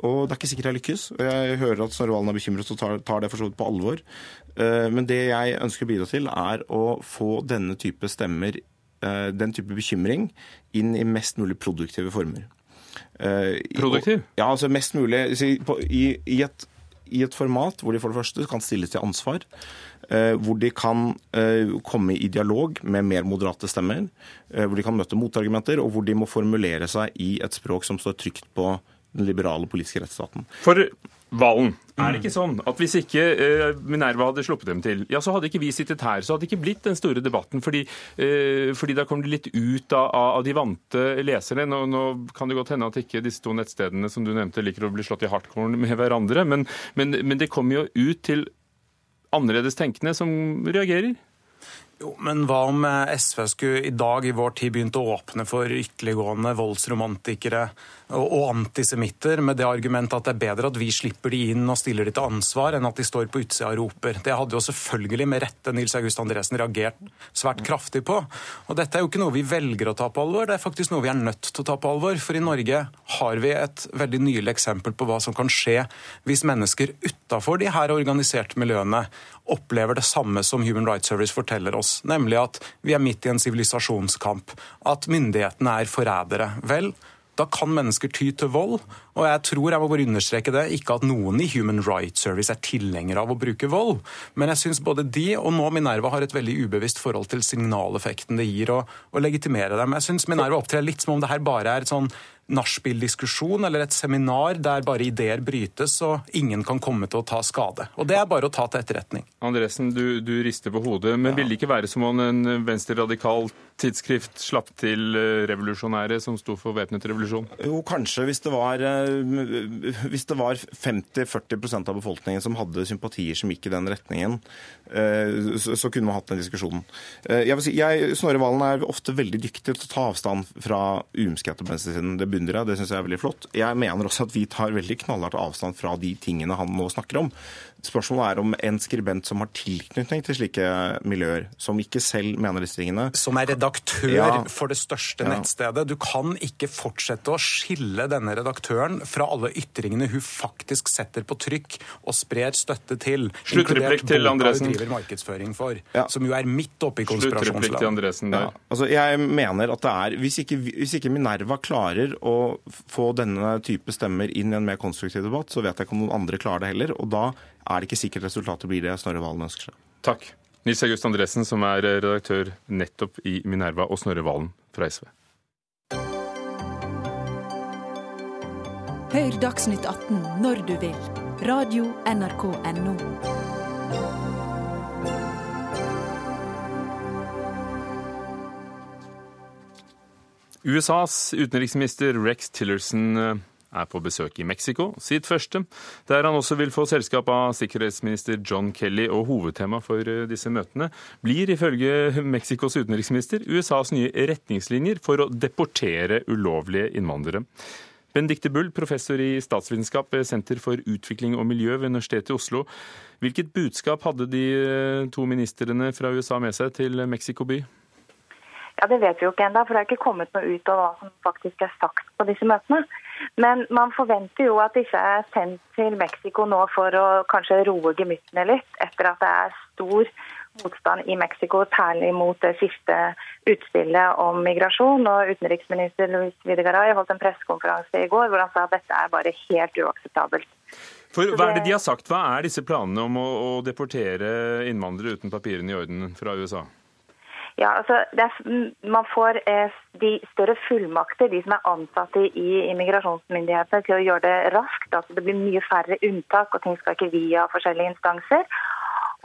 og det er ikke sikkert jeg lykkes, og jeg hører at Snorre Valen er bekymret og tar, tar det for så vidt på alvor, eh, men det jeg ønsker å bidra til, er å få denne type stemmer, eh, den type bekymring, inn i mest mulig produktive former. Eh, i- Produktiv? Ja, altså mest mulig i, i, et, I et format hvor de for det første kan stilles til ansvar, hvor de kan komme i dialog med mer moderate stemmer, hvor de kan møte motargumenter, og hvor de må formulere seg i et språk som står trygt på den liberale politiske rettsstaten. For Valen, er det ikke sånn at hvis ikke eh, Minerva hadde sluppet dem til, ja, så hadde ikke vi sittet her, så hadde det ikke blitt den store debatten, fordi, eh, fordi da kom det litt ut av, av de vante leserne. Nå, nå kan det godt hende at ikke disse to nettstedene som du nevnte liker å bli slått i hardcore med hverandre, men, men, men det kommer jo ut til annerledes tenkende som reagerer. Jo, Men hva om eh, SV skulle i dag i vår tid begynt å åpne for ytterliggående voldsromantikere og, antisemitter med det argumentet at det er bedre at vi slipper de inn og stiller de til ansvar, enn at de står på utsida og roper? Det hadde jo selvfølgelig med rette Nils August Andresen reagert svært kraftig på. Og dette er jo ikke noe vi velger å ta på alvor, det er faktisk noe vi er nødt til å ta på alvor. For i Norge har vi et veldig nylig eksempel på hva som kan skje hvis mennesker utafor de her organiserte miljøene opplever det samme som Human Rights Service forteller oss, nemlig at vi er midt i en sivilisasjonskamp, at myndighetene er forrædere. Vel, da kan mennesker ty til vold, og jeg tror, jeg må bare understreke det, ikke at noen i Human Rights Service er tilhengere av å bruke vold, men jeg syns både de og nå Minerva har et veldig ubevisst forhold til signaleffekten det gir å, legitimere dem. Jeg syns Minerva opptrer litt som om det her bare er sånn nachspiel-diskusjon eller et seminar der bare ideer brytes og ingen kan komme til å ta skade. Og det er bare å ta til etterretning. Andresen, du, du rister på hodet, men vil det ikke være som om en venstreradikal tidsskrift slapp til eh, revolusjonære som sto for væpnet revolusjon? Jo, kanskje hvis det var, eh, hvis det var 50-40% av befolkningen som hadde sympatier som gikk i den retningen, eh, så, kunne man hatt den diskusjonen. Eh, Jeg vil si, jeg, Snorre Valen er ofte veldig dyktig til å ta avstand fra umskete og venstresiden. Det beundrer jeg, det syns jeg er veldig flott. Jeg mener også at vi tar veldig knallhardt avstand fra de tingene han nå snakker om. Spørsmålet er om en skribent som har tilknytning til slike miljøer, som ikke selv mener disse tingene som er redaktør Ja. for det største Ja. nettstedet. Du kan ikke fortsette å skille denne redaktøren fra alle ytringene hun faktisk setter på trykk og sprer støtte til. Sluttreplikk til Andresen. driver markedsføring for, Ja. som jo er midt oppe i Sluttreplikk til konspirasjonsland. Andresen Ja, der. altså jeg mener at det er, hvis ikke, hvis ikke Minerva klarer å få denne type stemmer inn i en mer konstruktiv debatt, så vet jeg ikke om noen andre klarer det heller. Og da er det ikke sikkert resultatet blir det Snorre Valen ønsker seg. Takk. Nils August Andresen, som er eh, redaktør nettopp i Minerva, og Snorre Valen fra SV. Hør Dagsnytt 18 når du vil. Radio NRK Radio.nrk.no. USAs utenriksminister Rex Tillerson eh, er på besøk i Mexico, sitt første, der han også vil få selskap av sikkerhetsminister John Kelly. Og hovedtema for eh, disse møtene blir ifølge Mexicos utenriksminister USAs nye retningslinjer for å deportere ulovlige innvandrere. Benedicte Bull, professor i statsvitenskap ved Senter for utvikling og miljø ved Universitetet i Oslo. Hvilket budskap hadde de eh, to ministrene fra USA med seg til Mexico by? Ja, Det vet vi jo ikke ennå, for det er ikke kommet noe ut av hva som faktisk er sagt på disse møtene. Men man forventer jo at disse er sendt til Mexico nå for å kanskje roe gemyttene litt, etter at det er stor motstand i Mexico, særlig mot det siste utspillet om migrasjon. Og Utenriksminister Luis Videgaray holdt en pressekonferanse i går hvor han sa at dette er bare helt uakseptabelt. For Hva er det de har sagt? Hva er disse planene om å, å deportere innvandrere uten papirene i orden fra USA? Ja, altså, er, Man får eh, de større fullmakter, de som er ansatte i immigrasjonsmyndighetene, til å gjøre det raskt. Altså, det blir mye færre unntak, og ting skal ikke via forskjellige instanser.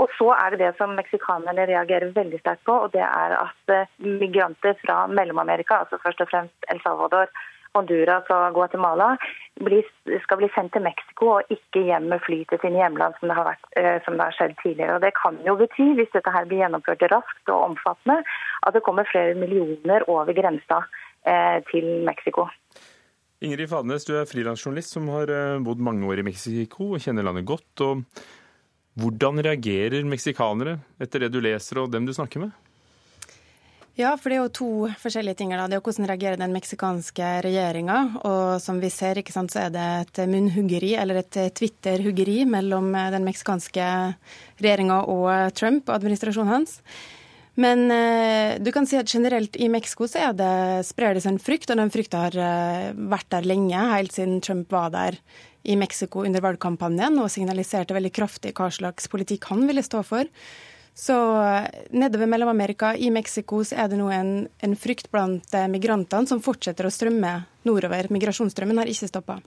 Og så er det det som meksikanerne reagerer veldig sterkt på, og det er at eh, migranter fra Mellom-Amerika, altså først og fremst El Salvador, Honduras og Guatemala skal bli sendt til Mexico og ikke hjem med fly til sine hjemland, som det, har vært, eh, som det har skjedd tidligere. Og Det kan jo bety, hvis dette her blir gjennomført raskt og omfattende, at det kommer flere millioner over grensa eh, til Mexico. Ingrid Fadnes, du er frilansjournalist som har eh, bodd mange år i Mexico og kjenner landet godt. og Hvordan reagerer meksikanere etter det du leser og dem du snakker med? Ja, for det er jo to forskjellige ting. Da. Det er jo hvordan reagerer den meksikanske regjeringa. Og som vi ser, ikke sant, så er det et munnhuggeri, eller et Twitter-huggeri, mellom den meksikanske regjeringa og Trump og administrasjonen hans. Men eh, du kan si at generelt i Mexico så er det, sprer det seg en frykt, og den frykta har eh, vært der lenge, helt siden Trump var der i Mexico under valgkampanjen og signaliserte veldig kraftig hva slags politikk han ville stå for. Så nedover Mellom-Amerika, i Mexico, så er det nå en, en frykt blant eh, migrantene som fortsetter å strømme nordover. Migrasjonsstrømmen har ikke stoppa.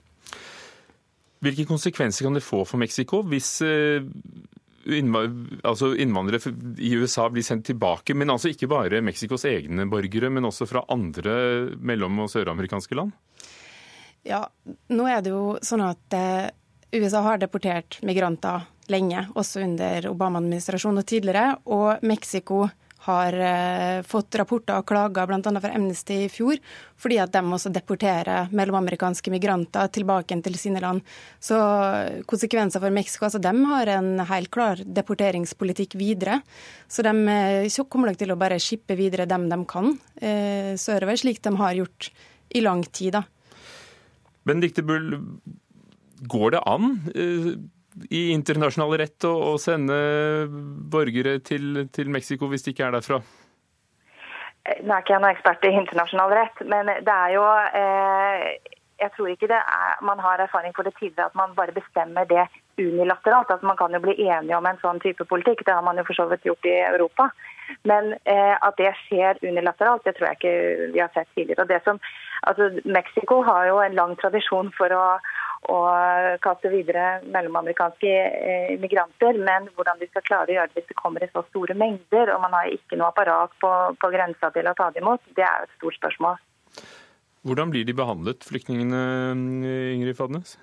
Hvilke konsekvenser kan det få for Mexico hvis eh, altså innvandrere i USA blir sendt tilbake, men altså ikke bare Mexicos egne borgere, men også fra andre mellom- og søramerikanske land? Ja, nå er det jo sånn at eh, USA har deportert migranter lenge, også under Obama-administrasjonen og tidligere. Og Mexico har eh, fått rapporter og klager bl.a. fra Amnesty i fjor, fordi at de også deporterer mellomamerikanske migranter tilbake til sine land. Så konsekvenser for Mexico altså De har en helt klar deporteringspolitikk videre. Så de så kommer nok til å bare skippe videre dem de kan eh, sørover, slik de har gjort i lang tid. da. Benedicte Bull, går det an? Eh, i internasjonal rett å, å sende borgere til, til, Mexico hvis de ikke er derfra? Nå er ikke jeg noen ekspert i internasjonal rett, men det er jo eh, Jeg tror ikke det er, man har erfaring for det tidligere at man bare bestemmer det unilateralt. Altså Man kan jo bli enige om en sånn type politikk, det har man jo for så vidt gjort i Europa. Men eh, at det skjer unilateralt, det tror jeg ikke vi har sett tidligere. Og det som, altså Mexico har jo en lang tradisjon for å og kaste videre mellomamerikanske eh, migranter. Men hvordan de skal klare å gjøre det hvis det kommer i så store mengder, og man har ikke noe apparat på, på grensa til å ta det imot, det er jo et stort spørsmål. Hvordan blir de behandlet, flyktningene, Ingrid Fadnes?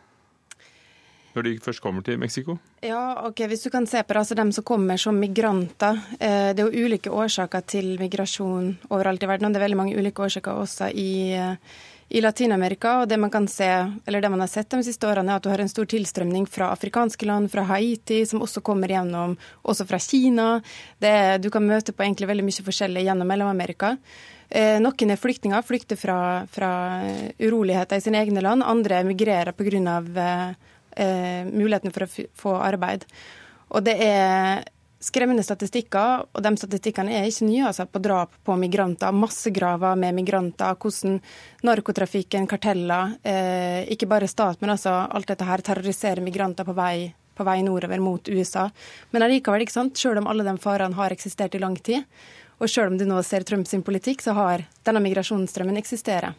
Når de først kommer til Mexico? Ja, ok, Hvis du kan se på det, altså dem som kommer som migranter. Eh, det er jo ulike årsaker til migrasjon overalt i verden. og Det er veldig mange ulike årsaker også i eh, i Latin-Amerika. Og det man kan se, eller det man har sett de siste årene, er at du har en stor tilstrømning fra afrikanske land, fra Haiti, som også kommer gjennom, også fra Kina. Det, du kan møte på egentlig veldig mye forskjellig gjennom Mellom-Amerika. Eh, noen er flyktninger, flykter fra, fra, uroligheter i sine egne land. Andre emigrerer pga. Eh, eh, muligheten for å få arbeid. Og det er skremmende statistikker, og de statistikkene er ikke nye, altså på drap på migranter, massegraver med migranter, hvordan narkotrafikken, karteller, eh, ikke bare stat, men altså alt dette her terroriserer migranter på vei, på vei nordover mot USA. Men allikevel, ikke sant, selv om alle de farene har eksistert i lang tid, og selv om du nå ser Trumps politikk, så har denne migrasjonsstrømmen eksistere.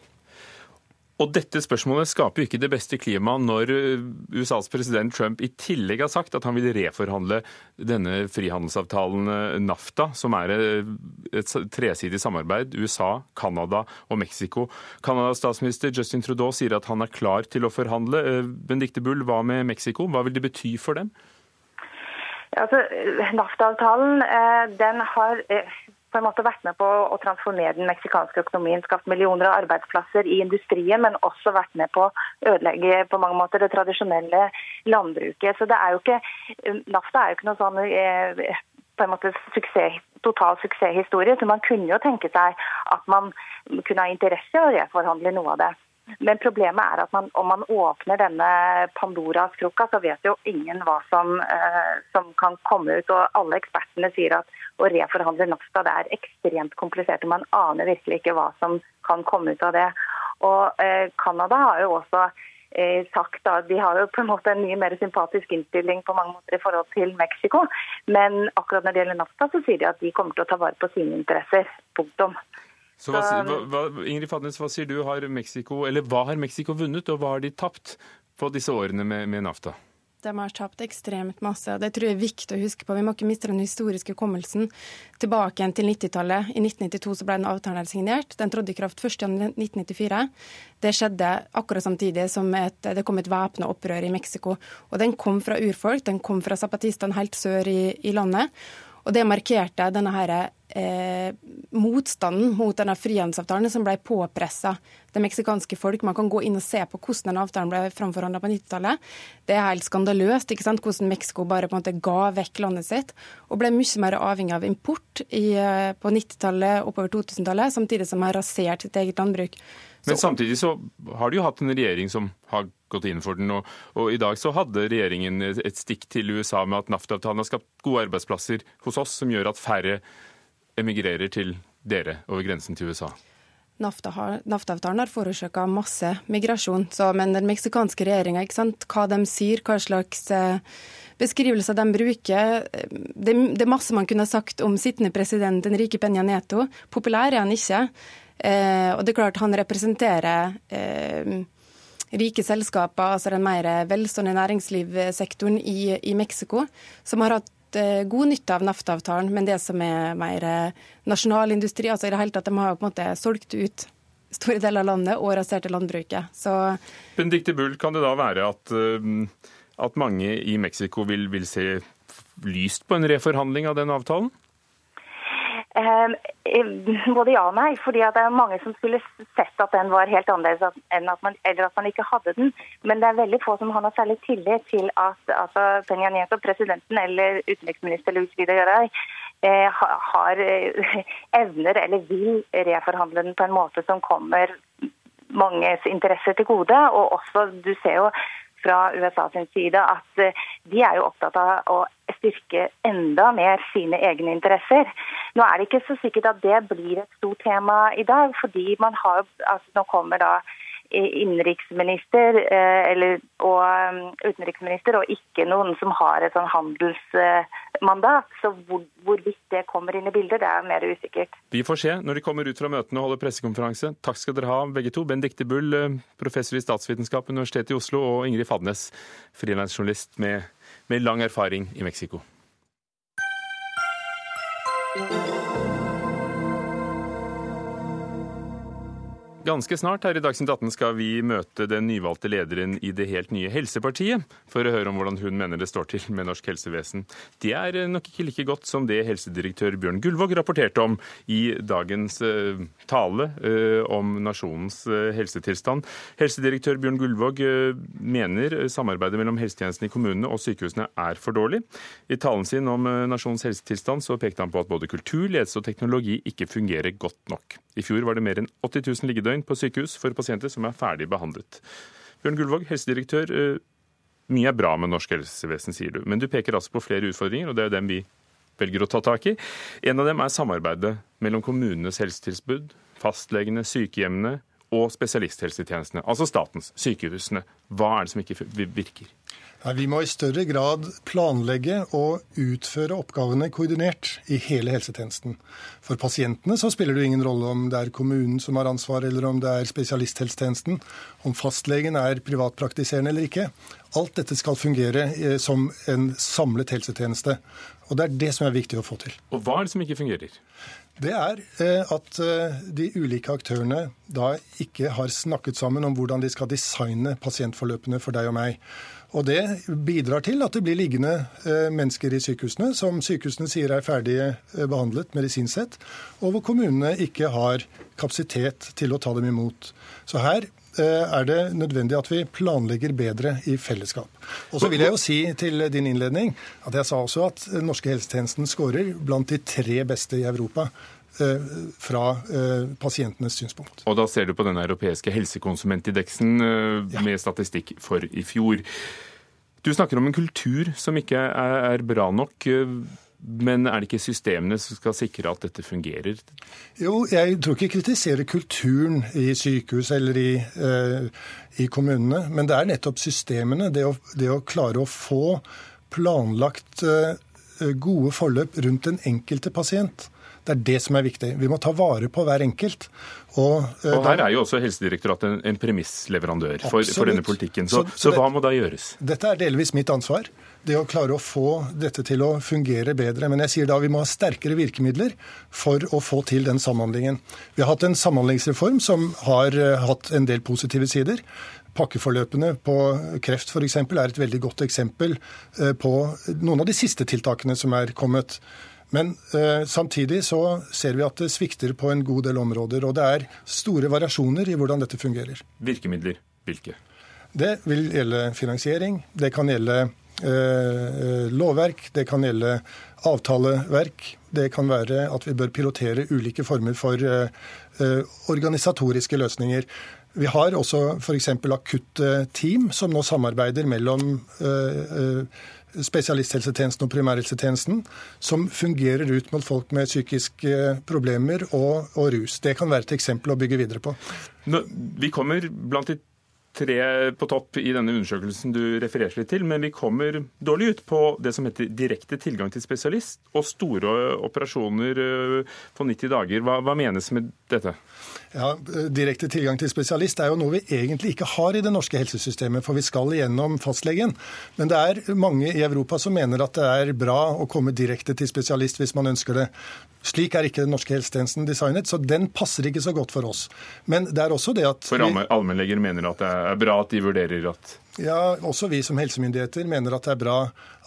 Og dette spørsmålet skaper jo ikke det beste klimaet når eh, USAs president Trump i tillegg har sagt at han vil reforhandle denne frihandelsavtalen eh, NAFTA, som er eh, et tresidig samarbeid USA, Canada og Mexico. Canadas statsminister Justin Trudeau sier at han er klar til å forhandle. Benedicte Bull, hva med Mexico? Hva vil det bety for dem? Altså, NAFTA-avtalen den har på en måte vært med på å transformere den meksikanske økonomien, skapt millioner av arbeidsplasser i industrien, men også vært med på å ødelegge på mange måter det tradisjonelle landbruket. Så det er jo ikke, NAFTA er jo ikke noe sånn eh, på en måte suksess, total suksesshistorie, så man kunne jo tenke seg at man kunne ha interesse av å reforhandle noe av det. Men problemet er at man, om man åpner denne Pandoras krukka, så vet jo ingen hva som, eh, som, kan komme ut. Og alle ekspertene sier at å reforhandle NAFTA det er ekstremt komplisert. og Man aner virkelig ikke hva som kan komme ut av det. Og eh, Canada har jo også eh, sagt da, De har jo på en måte en mye mer sympatisk innstilling på mange måter i forhold til Mexico. Men akkurat når det gjelder NAFTA, så sier de at de kommer til å ta vare på sine interesser. Punktum. Så hva, hva, Ingrid Fadnes, hva sier du? Har Mexico, eller hva har Mexico vunnet, og hva har de tapt på disse årene med, med NAFTA? De har tapt ekstremt masse. Det tror jeg er viktig å huske på. Vi må ikke miste den historiske hukommelsen. Tilbake igjen til 90-tallet. I 1992 så ble den avtalen signert. Den trådte i kraft 1.1.1994. Det skjedde akkurat samtidig som et, det kom et væpna opprør i Mexico. Og den kom fra urfolk, den kom fra zapatistene helt sør i, i landet. Og det markerte denne her, eh, motstanden mot denne frihandelsavtalen som ble påpressa det meksikanske folk. Man kan gå inn og se på hvordan denne avtalen ble framforhandla på 90-tallet. Det er helt skandaløst ikke sant? hvordan Mexico bare på en måte ga vekk landet sitt og ble mye mer avhengig av import i, eh, på 90-tallet og oppover 2000-tallet, samtidig som man har rasert sitt eget landbruk. Men samtidig så har de jo hatt en regjering som har gått inn for den. Og, og i dag så hadde regjeringen et stikk til USA med at NAFTA-avtalen har skapt gode arbeidsplasser hos oss, som gjør at færre emigrerer til dere over grensen til USA. NAFTA-avtalen har forårsaka masse migrasjon, så, men den meksikanske regjeringa, hva de sier, hva slags eh, beskrivelser de bruker det, det, er masse man kunne sagt om sittende president Enrique Peña Neto. Populær er han ikke. Eh, og det er klart han representerer eh, rike selskaper, altså den mer velstående næringslivssektoren i, i Mexico, som har hatt eh, god nytte av NAFTA-avtalen, men det som er mer eh, nasjonalindustri, altså i det hele tatt, de har på en måte solgt ut store deler av landet og raserte landbruket. Så Benedicte Bull, kan det da være at, at mange i Mexico vil, vil se lyst på en reforhandling av den avtalen? Ehm, eh, både ja og nei. fordi det er mange som skulle sett at den var helt annerledes, at man, eller at man ikke hadde den. Men det er veldig få som har noe særlig tillit til at altså, Peña Nieto, presidenten eller utenriksminister Luis Vida Garay eh, har eh, evner eller vil reforhandle den på en måte som kommer manges interesser til gode. Og også, du ser jo fra USA sin side at eh, de er jo opptatt av å styrke enda mer sine egne interesser. Nå er det ikke så sikkert at det blir et stort tema i dag, fordi man har, altså nå kommer da innenriksminister eh, eller, og um, utenriksminister, og ikke noen som har et sånn handelsmandat. Så hvor, hvorvidt det kommer inn i bildet, det er mer usikkert. Vi får se når de kommer ut fra møtene og holder pressekonferanse. Takk skal dere ha, begge to. Benedicte Bull, eh, professor i statsvitenskap ved Universitetet i Oslo, og Ingrid Fadnes, frilansjournalist med, med lang erfaring i Mexico. Ganske snart her i Dagsnytt 18 skal vi møte den nyvalgte lederen i det helt nye Helsepartiet, for å høre om hvordan hun mener det står til med norsk helsevesen. Det er nok ikke like godt som det helsedirektør Bjørn Gullvåg rapporterte om i dagens uh, tale uh, om nasjonens uh, helsetilstand. Helsedirektør Bjørn Gullvåg mener samarbeidet mellom helsetjenesten i kommunene og sykehusene er for dårlig. I talen sin om nasjonens helsetilstand så pekte han på at både kultur, ledelse og teknologi ikke fungerer godt nok. I fjor var det mer enn 80 000 liggedøgn døgn på sykehus for pasienter som er ferdig behandlet. Bjørn Gullvåg, helsedirektør. Eh, mye er bra med norsk helsevesen, sier du. Men du peker altså på flere utfordringer, og det er dem vi velger å ta tak i. En av dem er samarbeidet mellom kommunenes helsetilbud, fastlegene, sykehjemmene og spesialisthelsetjenestene, altså statens, sykehusene. Hva er det som ikke virker? Vi må i større grad planlegge og utføre oppgavene koordinert i hele helsetjenesten. For pasientene så spiller det ingen rolle om det er kommunen som har ansvar, eller om det er spesialisthelsetjenesten, om fastlegen er privatpraktiserende eller ikke. Alt dette skal fungere eh, som en samlet helsetjeneste. Og det er det som er viktig å få til. Og hva er det som ikke fungerer? Det er eh, at eh, de ulike aktørene da ikke har snakket sammen om hvordan de skal designe pasientforløpene for deg og meg. Og Det bidrar til at det blir liggende eh, mennesker i sykehusene som sykehusene sier er ferdig eh, behandlet medisinsk sett, og hvor kommunene ikke har kapasitet til å ta dem imot. Så her er det nødvendig at vi planlegger bedre i fellesskap. Og så vil jeg jo si til din innledning at jeg sa også at den norske helsetjenesten skårer blant de tre beste i Europa fra pasientenes synspunkt. Og da ser du på den europeiske helsekonsumentindeksen med statistikk for i fjor. Du snakker om en kultur som ikke er, bra nok. Men er det ikke systemene som skal sikre at dette fungerer? Jo, jeg tror ikke jeg kritiserer kulturen i sykehus eller i, eh, i kommunene. Men det er nettopp systemene. Det å, det å klare å få planlagt eh, gode forløp rundt den enkelte pasient. Det er det som er viktig. Vi må ta vare på hver enkelt. Og, uh, og her er jo også Helsedirektoratet en, en premissleverandør for, for, denne politikken. Så, så, så, så hva må da gjøres? Dette er delvis mitt ansvar. Det å klare å få dette til å fungere bedre. Men jeg sier da vi må ha sterkere virkemidler for å få til den samhandlingen. Vi har hatt en samhandlingsreform som har uh, hatt en del positive sider. Pakkeforløpene på kreft f.eks. er et veldig godt eksempel uh, på noen av de siste tiltakene som er kommet. Men eh, samtidig så ser vi at det svikter på en god del områder. Og det er store variasjoner i hvordan dette fungerer. Virkemidler, hvilke? Det vil gjelde finansiering. Det kan gjelde eh, lovverk. Det kan gjelde avtaleverk. Det kan være at vi bør pilotere ulike former for eh, eh organisatoriske løsninger. Vi har også f.eks. akutte team som nå samarbeider mellom eh, eh spesialisthelsetjenesten og primærhelsetjenesten, som fungerer ut mot folk med psykiske problemer og, og rus. Det kan være et eksempel å bygge videre på. Nå, vi kommer blant de tre på topp i denne undersøkelsen du refererer litt til, men vi kommer dårlig ut på det som heter direkte tilgang til spesialist og store operasjoner øh, på 90 dager. Hva, hva menes med dette? Ja, Direkte tilgang til spesialist er jo noe vi egentlig ikke har i det norske helsesystemet, for vi skal igjennom fastlegen. Men det er mange i Europa som mener at det er bra å komme direkte til spesialist hvis man ønsker det. Slik er ikke den norske helsetjenesten designet, så den passer ikke så godt for oss. Men det er også det at For allmennleger mener at det er bra at de vurderer at ja, også vi som helsemyndigheter mener at det er bra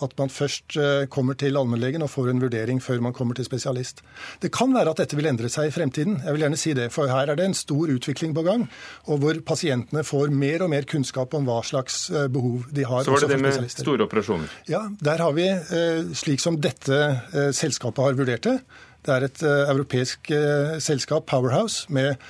at man først eh, kommer til allmennlegen og får en vurdering før man kommer til spesialist. Det kan være at dette vil endre seg i fremtiden. Jeg vil gjerne si det, for her er det en stor utvikling på gang, og hvor pasientene får mer og mer kunnskap om hva slags eh, behov de har. Så var det det med store operasjoner? Ja, der har vi, eh, slik som dette selskapet har vurdert det, det er et europeisk selskap, Powerhouse, med,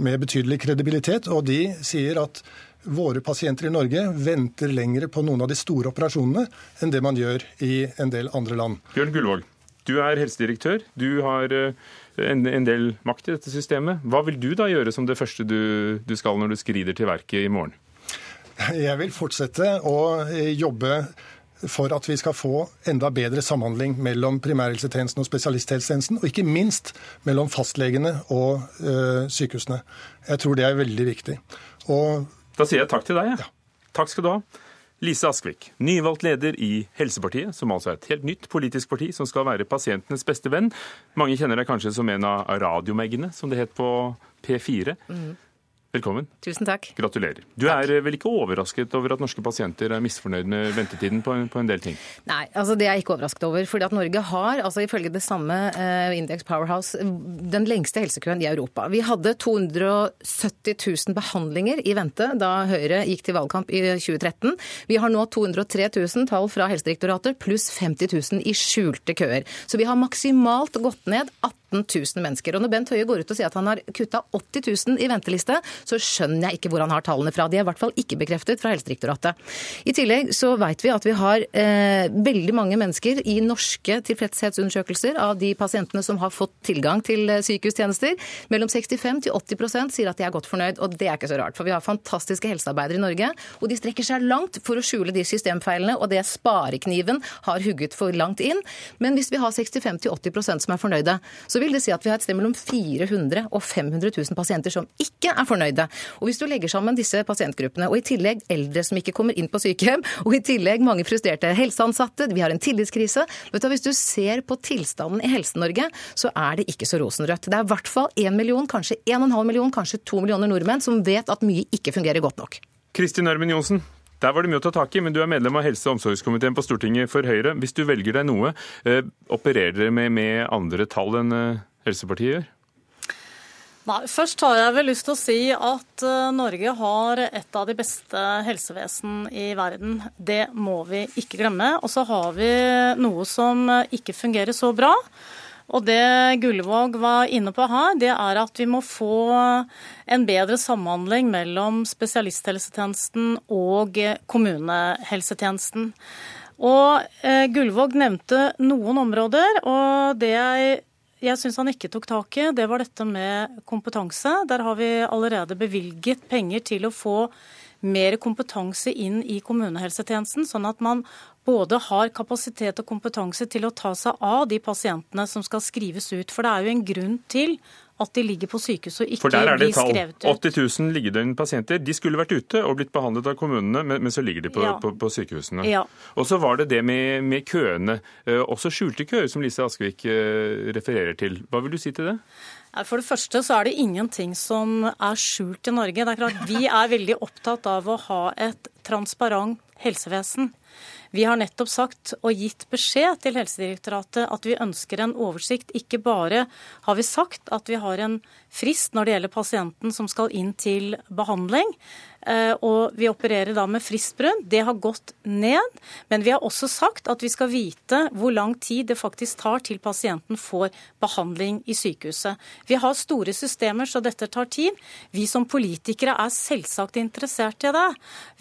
med betydelig kredibilitet, og de sier at våre pasienter i Norge venter lengre på noen av de store operasjonene enn det man gjør i en del andre land. Bjørn Gullvåg, du er helsedirektør. Du har eh, en, del makt i dette systemet. Hva vil du da gjøre som det første du, du skal når du skrider til verket i morgen? Jeg vil fortsette å eh, jobbe for at vi skal få enda bedre samhandling mellom primærhelsetjenesten og spesialisthelsetjenesten, og ikke minst mellom fastlegene og ø, sykehusene. Jeg tror det er veldig viktig. Og da sier jeg takk til deg. Ja. Takk skal du ha. Lise Askvik, nyvalgt leder i Helsepartiet, som altså er et helt nytt politisk parti som skal være pasientenes beste venn. Mange kjenner deg kanskje som en av radiomeggene, som det het på P4. Mm. Velkommen. Tusen takk. Gratulerer. Du takk. er vel ikke overrasket over at norske pasienter er misfornøyd med ventetiden på en, på en del ting? Nei, altså det er jeg ikke overrasket over. fordi at Norge har, altså ifølge det samme uh, Index Powerhouse, den lengste helsekøen i Europa. Vi hadde 270 000 behandlinger i vente da Høyre gikk til valgkamp i 2013. Vi har nå 203 000 tall fra Helsedirektoratet, pluss 50 000 i skjulte køer. Så vi har maksimalt gått ned 18 17 000 mennesker. Og når Bent Høie går ut og sier at han har kutta 80 000 i venteliste, så skjønner jeg ikke hvor han har tallene fra. De er i hvert fall ikke bekreftet fra Helsedirektoratet. I tillegg så vet vi at vi har eh, veldig mange mennesker i norske tilfredshetsundersøkelser av de pasientene som har fått tilgang til eh, sykehustjenester. Mellom 65 til 80% sier at de er godt fornøyd, og det er ikke så rart. For vi har fantastiske helsearbeidere i Norge, og de strekker seg langt for å skjule de systemfeilene og det sparekniven har hugget for langt inn. Men hvis vi har 65-80% som er fornøyde, så vil det si at vi har et sted mellom 400 og 500 000 pasienter som ikke er fornøyde. Og hvis du legger sammen disse pasientgruppene, og i tillegg eldre som ikke kommer inn på sykehjem, (laughs) og i tillegg mange frustrerte helseansatte, vi har en tillitskrise vet du, Hvis du ser på tilstanden i Helse-Norge, så er det ikke så rosenrødt. Det er i hvert fall 1 million, kanskje 1,5 million, kanskje 2 millioner nordmenn som vet at mye ikke fungerer godt nok. Kristin Ørmen Johnsen, der var det mye å ta tak i, men du er medlem av helse- og omsorgskomiteen på Stortinget for Høyre. Hvis du velger deg noe, eh, opererer dere med, med, andre tall enn eh, Helsepartiet gjør? Nei, Først har jeg vel lyst til å si at uh, Norge har et av de beste helsevesen i verden. Det må vi ikke glemme. Og så har vi noe som ikke fungerer så bra. Og det Gullvåg var inne på her, det er at vi må få en bedre samhandling mellom spesialisthelsetjenesten og kommunehelsetjenesten. Og eh, Gullvåg nevnte noen områder, og det jeg jeg syns han ikke tok tak i, det var dette med kompetanse. Der har vi allerede bevilget penger til å få mer kompetanse inn i kommunehelsetjenesten, sånn at man både har kapasitet og kompetanse til å ta seg av de pasientene som skal skrives ut. For det er jo en grunn til at de ligger på sykehus og ikke blir skrevet ut. For der er det tall. 80 000 liggedøgnpasienter. De skulle vært ute og blitt behandlet av kommunene, men, så ligger de på, ja. på, på sykehusene. Ja. Og så var det det med, med, køene. Eh, også skjulte køer, som Lise Askvik eh, refererer til. Hva vil du si til det? For det første så er det ingenting som er skjult i Norge. Det er klart Vi er veldig opptatt av å ha et transparent helsevesen. Vi har nettopp sagt og gitt beskjed til Helsedirektoratet at vi ønsker en oversikt. Ikke bare har vi sagt at vi har en frist når det gjelder pasienten som skal inn til behandling, Eh, og vi opererer da med fristbrudd. Det har gått ned. Men vi har også sagt at vi skal vite hvor lang tid det faktisk tar til pasienten får behandling i sykehuset. Vi har store systemer, så dette tar tid. Vi som politikere er selvsagt interessert i det.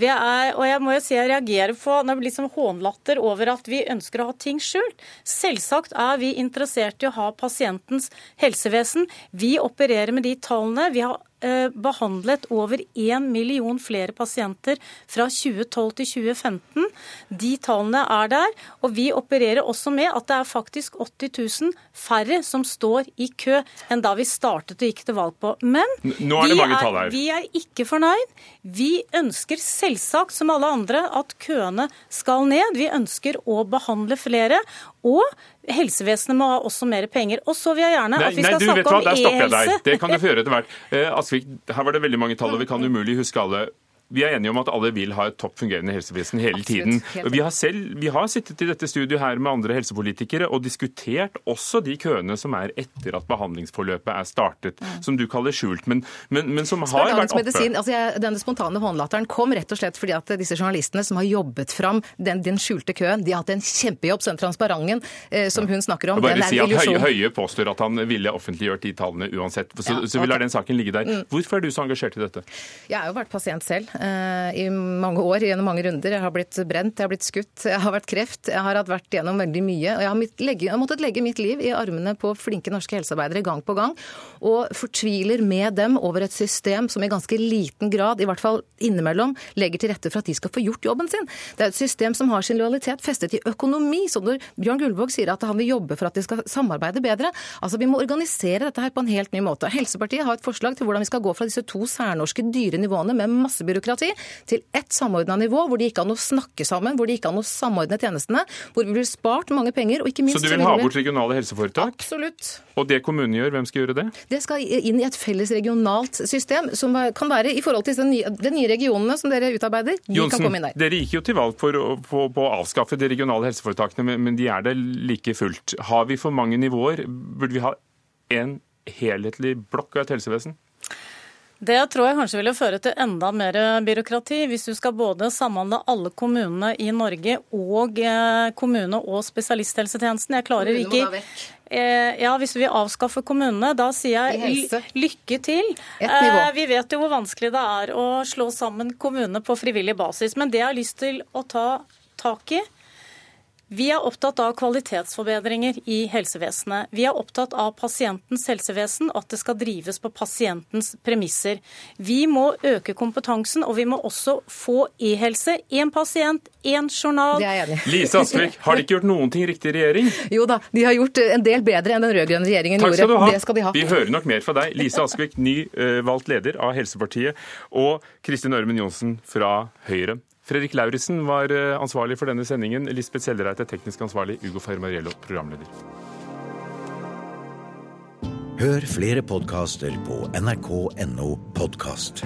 Er, og jeg må jo si jeg reagerer på når det blir liksom hånlatter over at vi ønsker å ha ting skjult. Selvsagt er vi interessert i å ha pasientens helsevesen. Vi opererer med de tallene. Vi har Eh, behandlet over 1 million flere pasienter fra 2012 til 2015. De tallene er der. Og vi opererer også med at det er faktisk 80 000 færre som står i kø enn da vi startet og gikk til valg på. Men Nå er vi er ikke fornøyd. Vi ønsker selvsagt, som alle andre, at køene skal ned. Vi ønsker å behandle flere. Og helsevesenet må ha også mer penger. Og så vil jeg gjerne at vi skal nei, snakke om e-helse. Der stopper jeg deg. Det kan du få gjøre etter hvert. Eh, Asvik, her var det veldig mange tall, og vi kan umulig huske alle. Vi er enige om at alle vil ha et topp fungerende helsevesen hele tiden. Vi har, selv, vi har sittet i dette studioet her med andre helsepolitikere og diskutert også de køene som er etter at behandlingsforløpet er startet, mm. som du kaller skjult, men, men, men som har vært oppe. Medisin, altså jeg, denne spontane håndlatteren kom rett og slett fordi at disse journalistene som har jobbet fram den, den skjulte køen, de har hatt en kjempejobb. Så den transparenten eh, som hun snakker om, den er si illusjon. Høie, Høie påstår at han ville offentliggjort de tallene uansett. Så, ja, okay. så vi lar den saken ligge der. Mm. Hvorfor er du så engasjert i dette? Jeg har jo vært pasient selv. Eh, i mange år, gjennom mange runder. Jeg har blitt brent, jeg har blitt skutt, jeg har vært kreft. Jeg har vært gjennom veldig mye. Og jeg har, legge, jeg har måttet legge mitt liv i armene på flinke norske helsearbeidere gang på gang. Og fortviler med dem over et system som i ganske liten grad, i hvert fall innimellom, legger til rette for at de skal få gjort jobben sin. Det er et system som har sin lojalitet festet i økonomi. Så når Bjørn Gullvåg sier at han vil jobbe for at de skal samarbeide bedre, altså vi må organisere dette her på en helt ny måte. Helsepartiet har et forslag til hvordan vi skal gå fra disse to særnorske dyre nivåene med masse byråkrati til ett samordna nivå, hvor de ikke an å snakke sammen, hvor de ikke an å samordne tjenestene, hvor vi blir spart mange penger. og ikke minst... Så du vil ha bort regionale helseforetak? Absolutt. Og det kommunene gjør, hvem skal gjøre det? Det skal inn i et felles regionalt system, som kan være i forhold til de nye, de nye regionene som dere utarbeider. De Jonsen, kan komme inn der. Dere gikk jo til valg for, på, på å avskaffe de regionale helseforetakene, men de er det like fullt. Har vi for mange nivåer? Burde vi ha en helhetlig blokk av et helsevesen? Det tror jeg kanskje ville føre til enda mer byråkrati, hvis du skal både samhandle alle kommunene i Norge og eh, kommune- og spesialisthelsetjenesten. Jeg klarer ikke. Eh, Ja, Hvis vi avskaffer kommunene, da sier jeg lykke til. Eh, Vi vet jo hvor vanskelig det er å slå sammen kommunene på frivillig basis. Men det jeg har lyst til å ta tak i, vi er opptatt av kvalitetsforbedringer i helsevesenet. Vi er opptatt av pasientens helsevesen, at det skal drives på pasientens premisser. Vi må øke kompetansen, og vi må også få e-helse. Én pasient, én journal. Det er jeg enig i. Lise Aspvik, har de ikke gjort noen ting riktig i regjering? Jo da, de har gjort en del bedre enn den rød-grønne regjeringen Takk skal du ha. Det skal de ha. Vi hører nok mer fra deg. Lise Aspvik, ny eh, valgt leder av Helsepartiet, og Kristin Ørmen Johnsen fra Høyre. Fredrik Lauritzen var eh, ansvarlig for denne sendingen. Lisbeth Sellereite, teknisk ansvarlig. Ugo Fermariello, programleder. Hør flere podkaster på nrk.no podkast.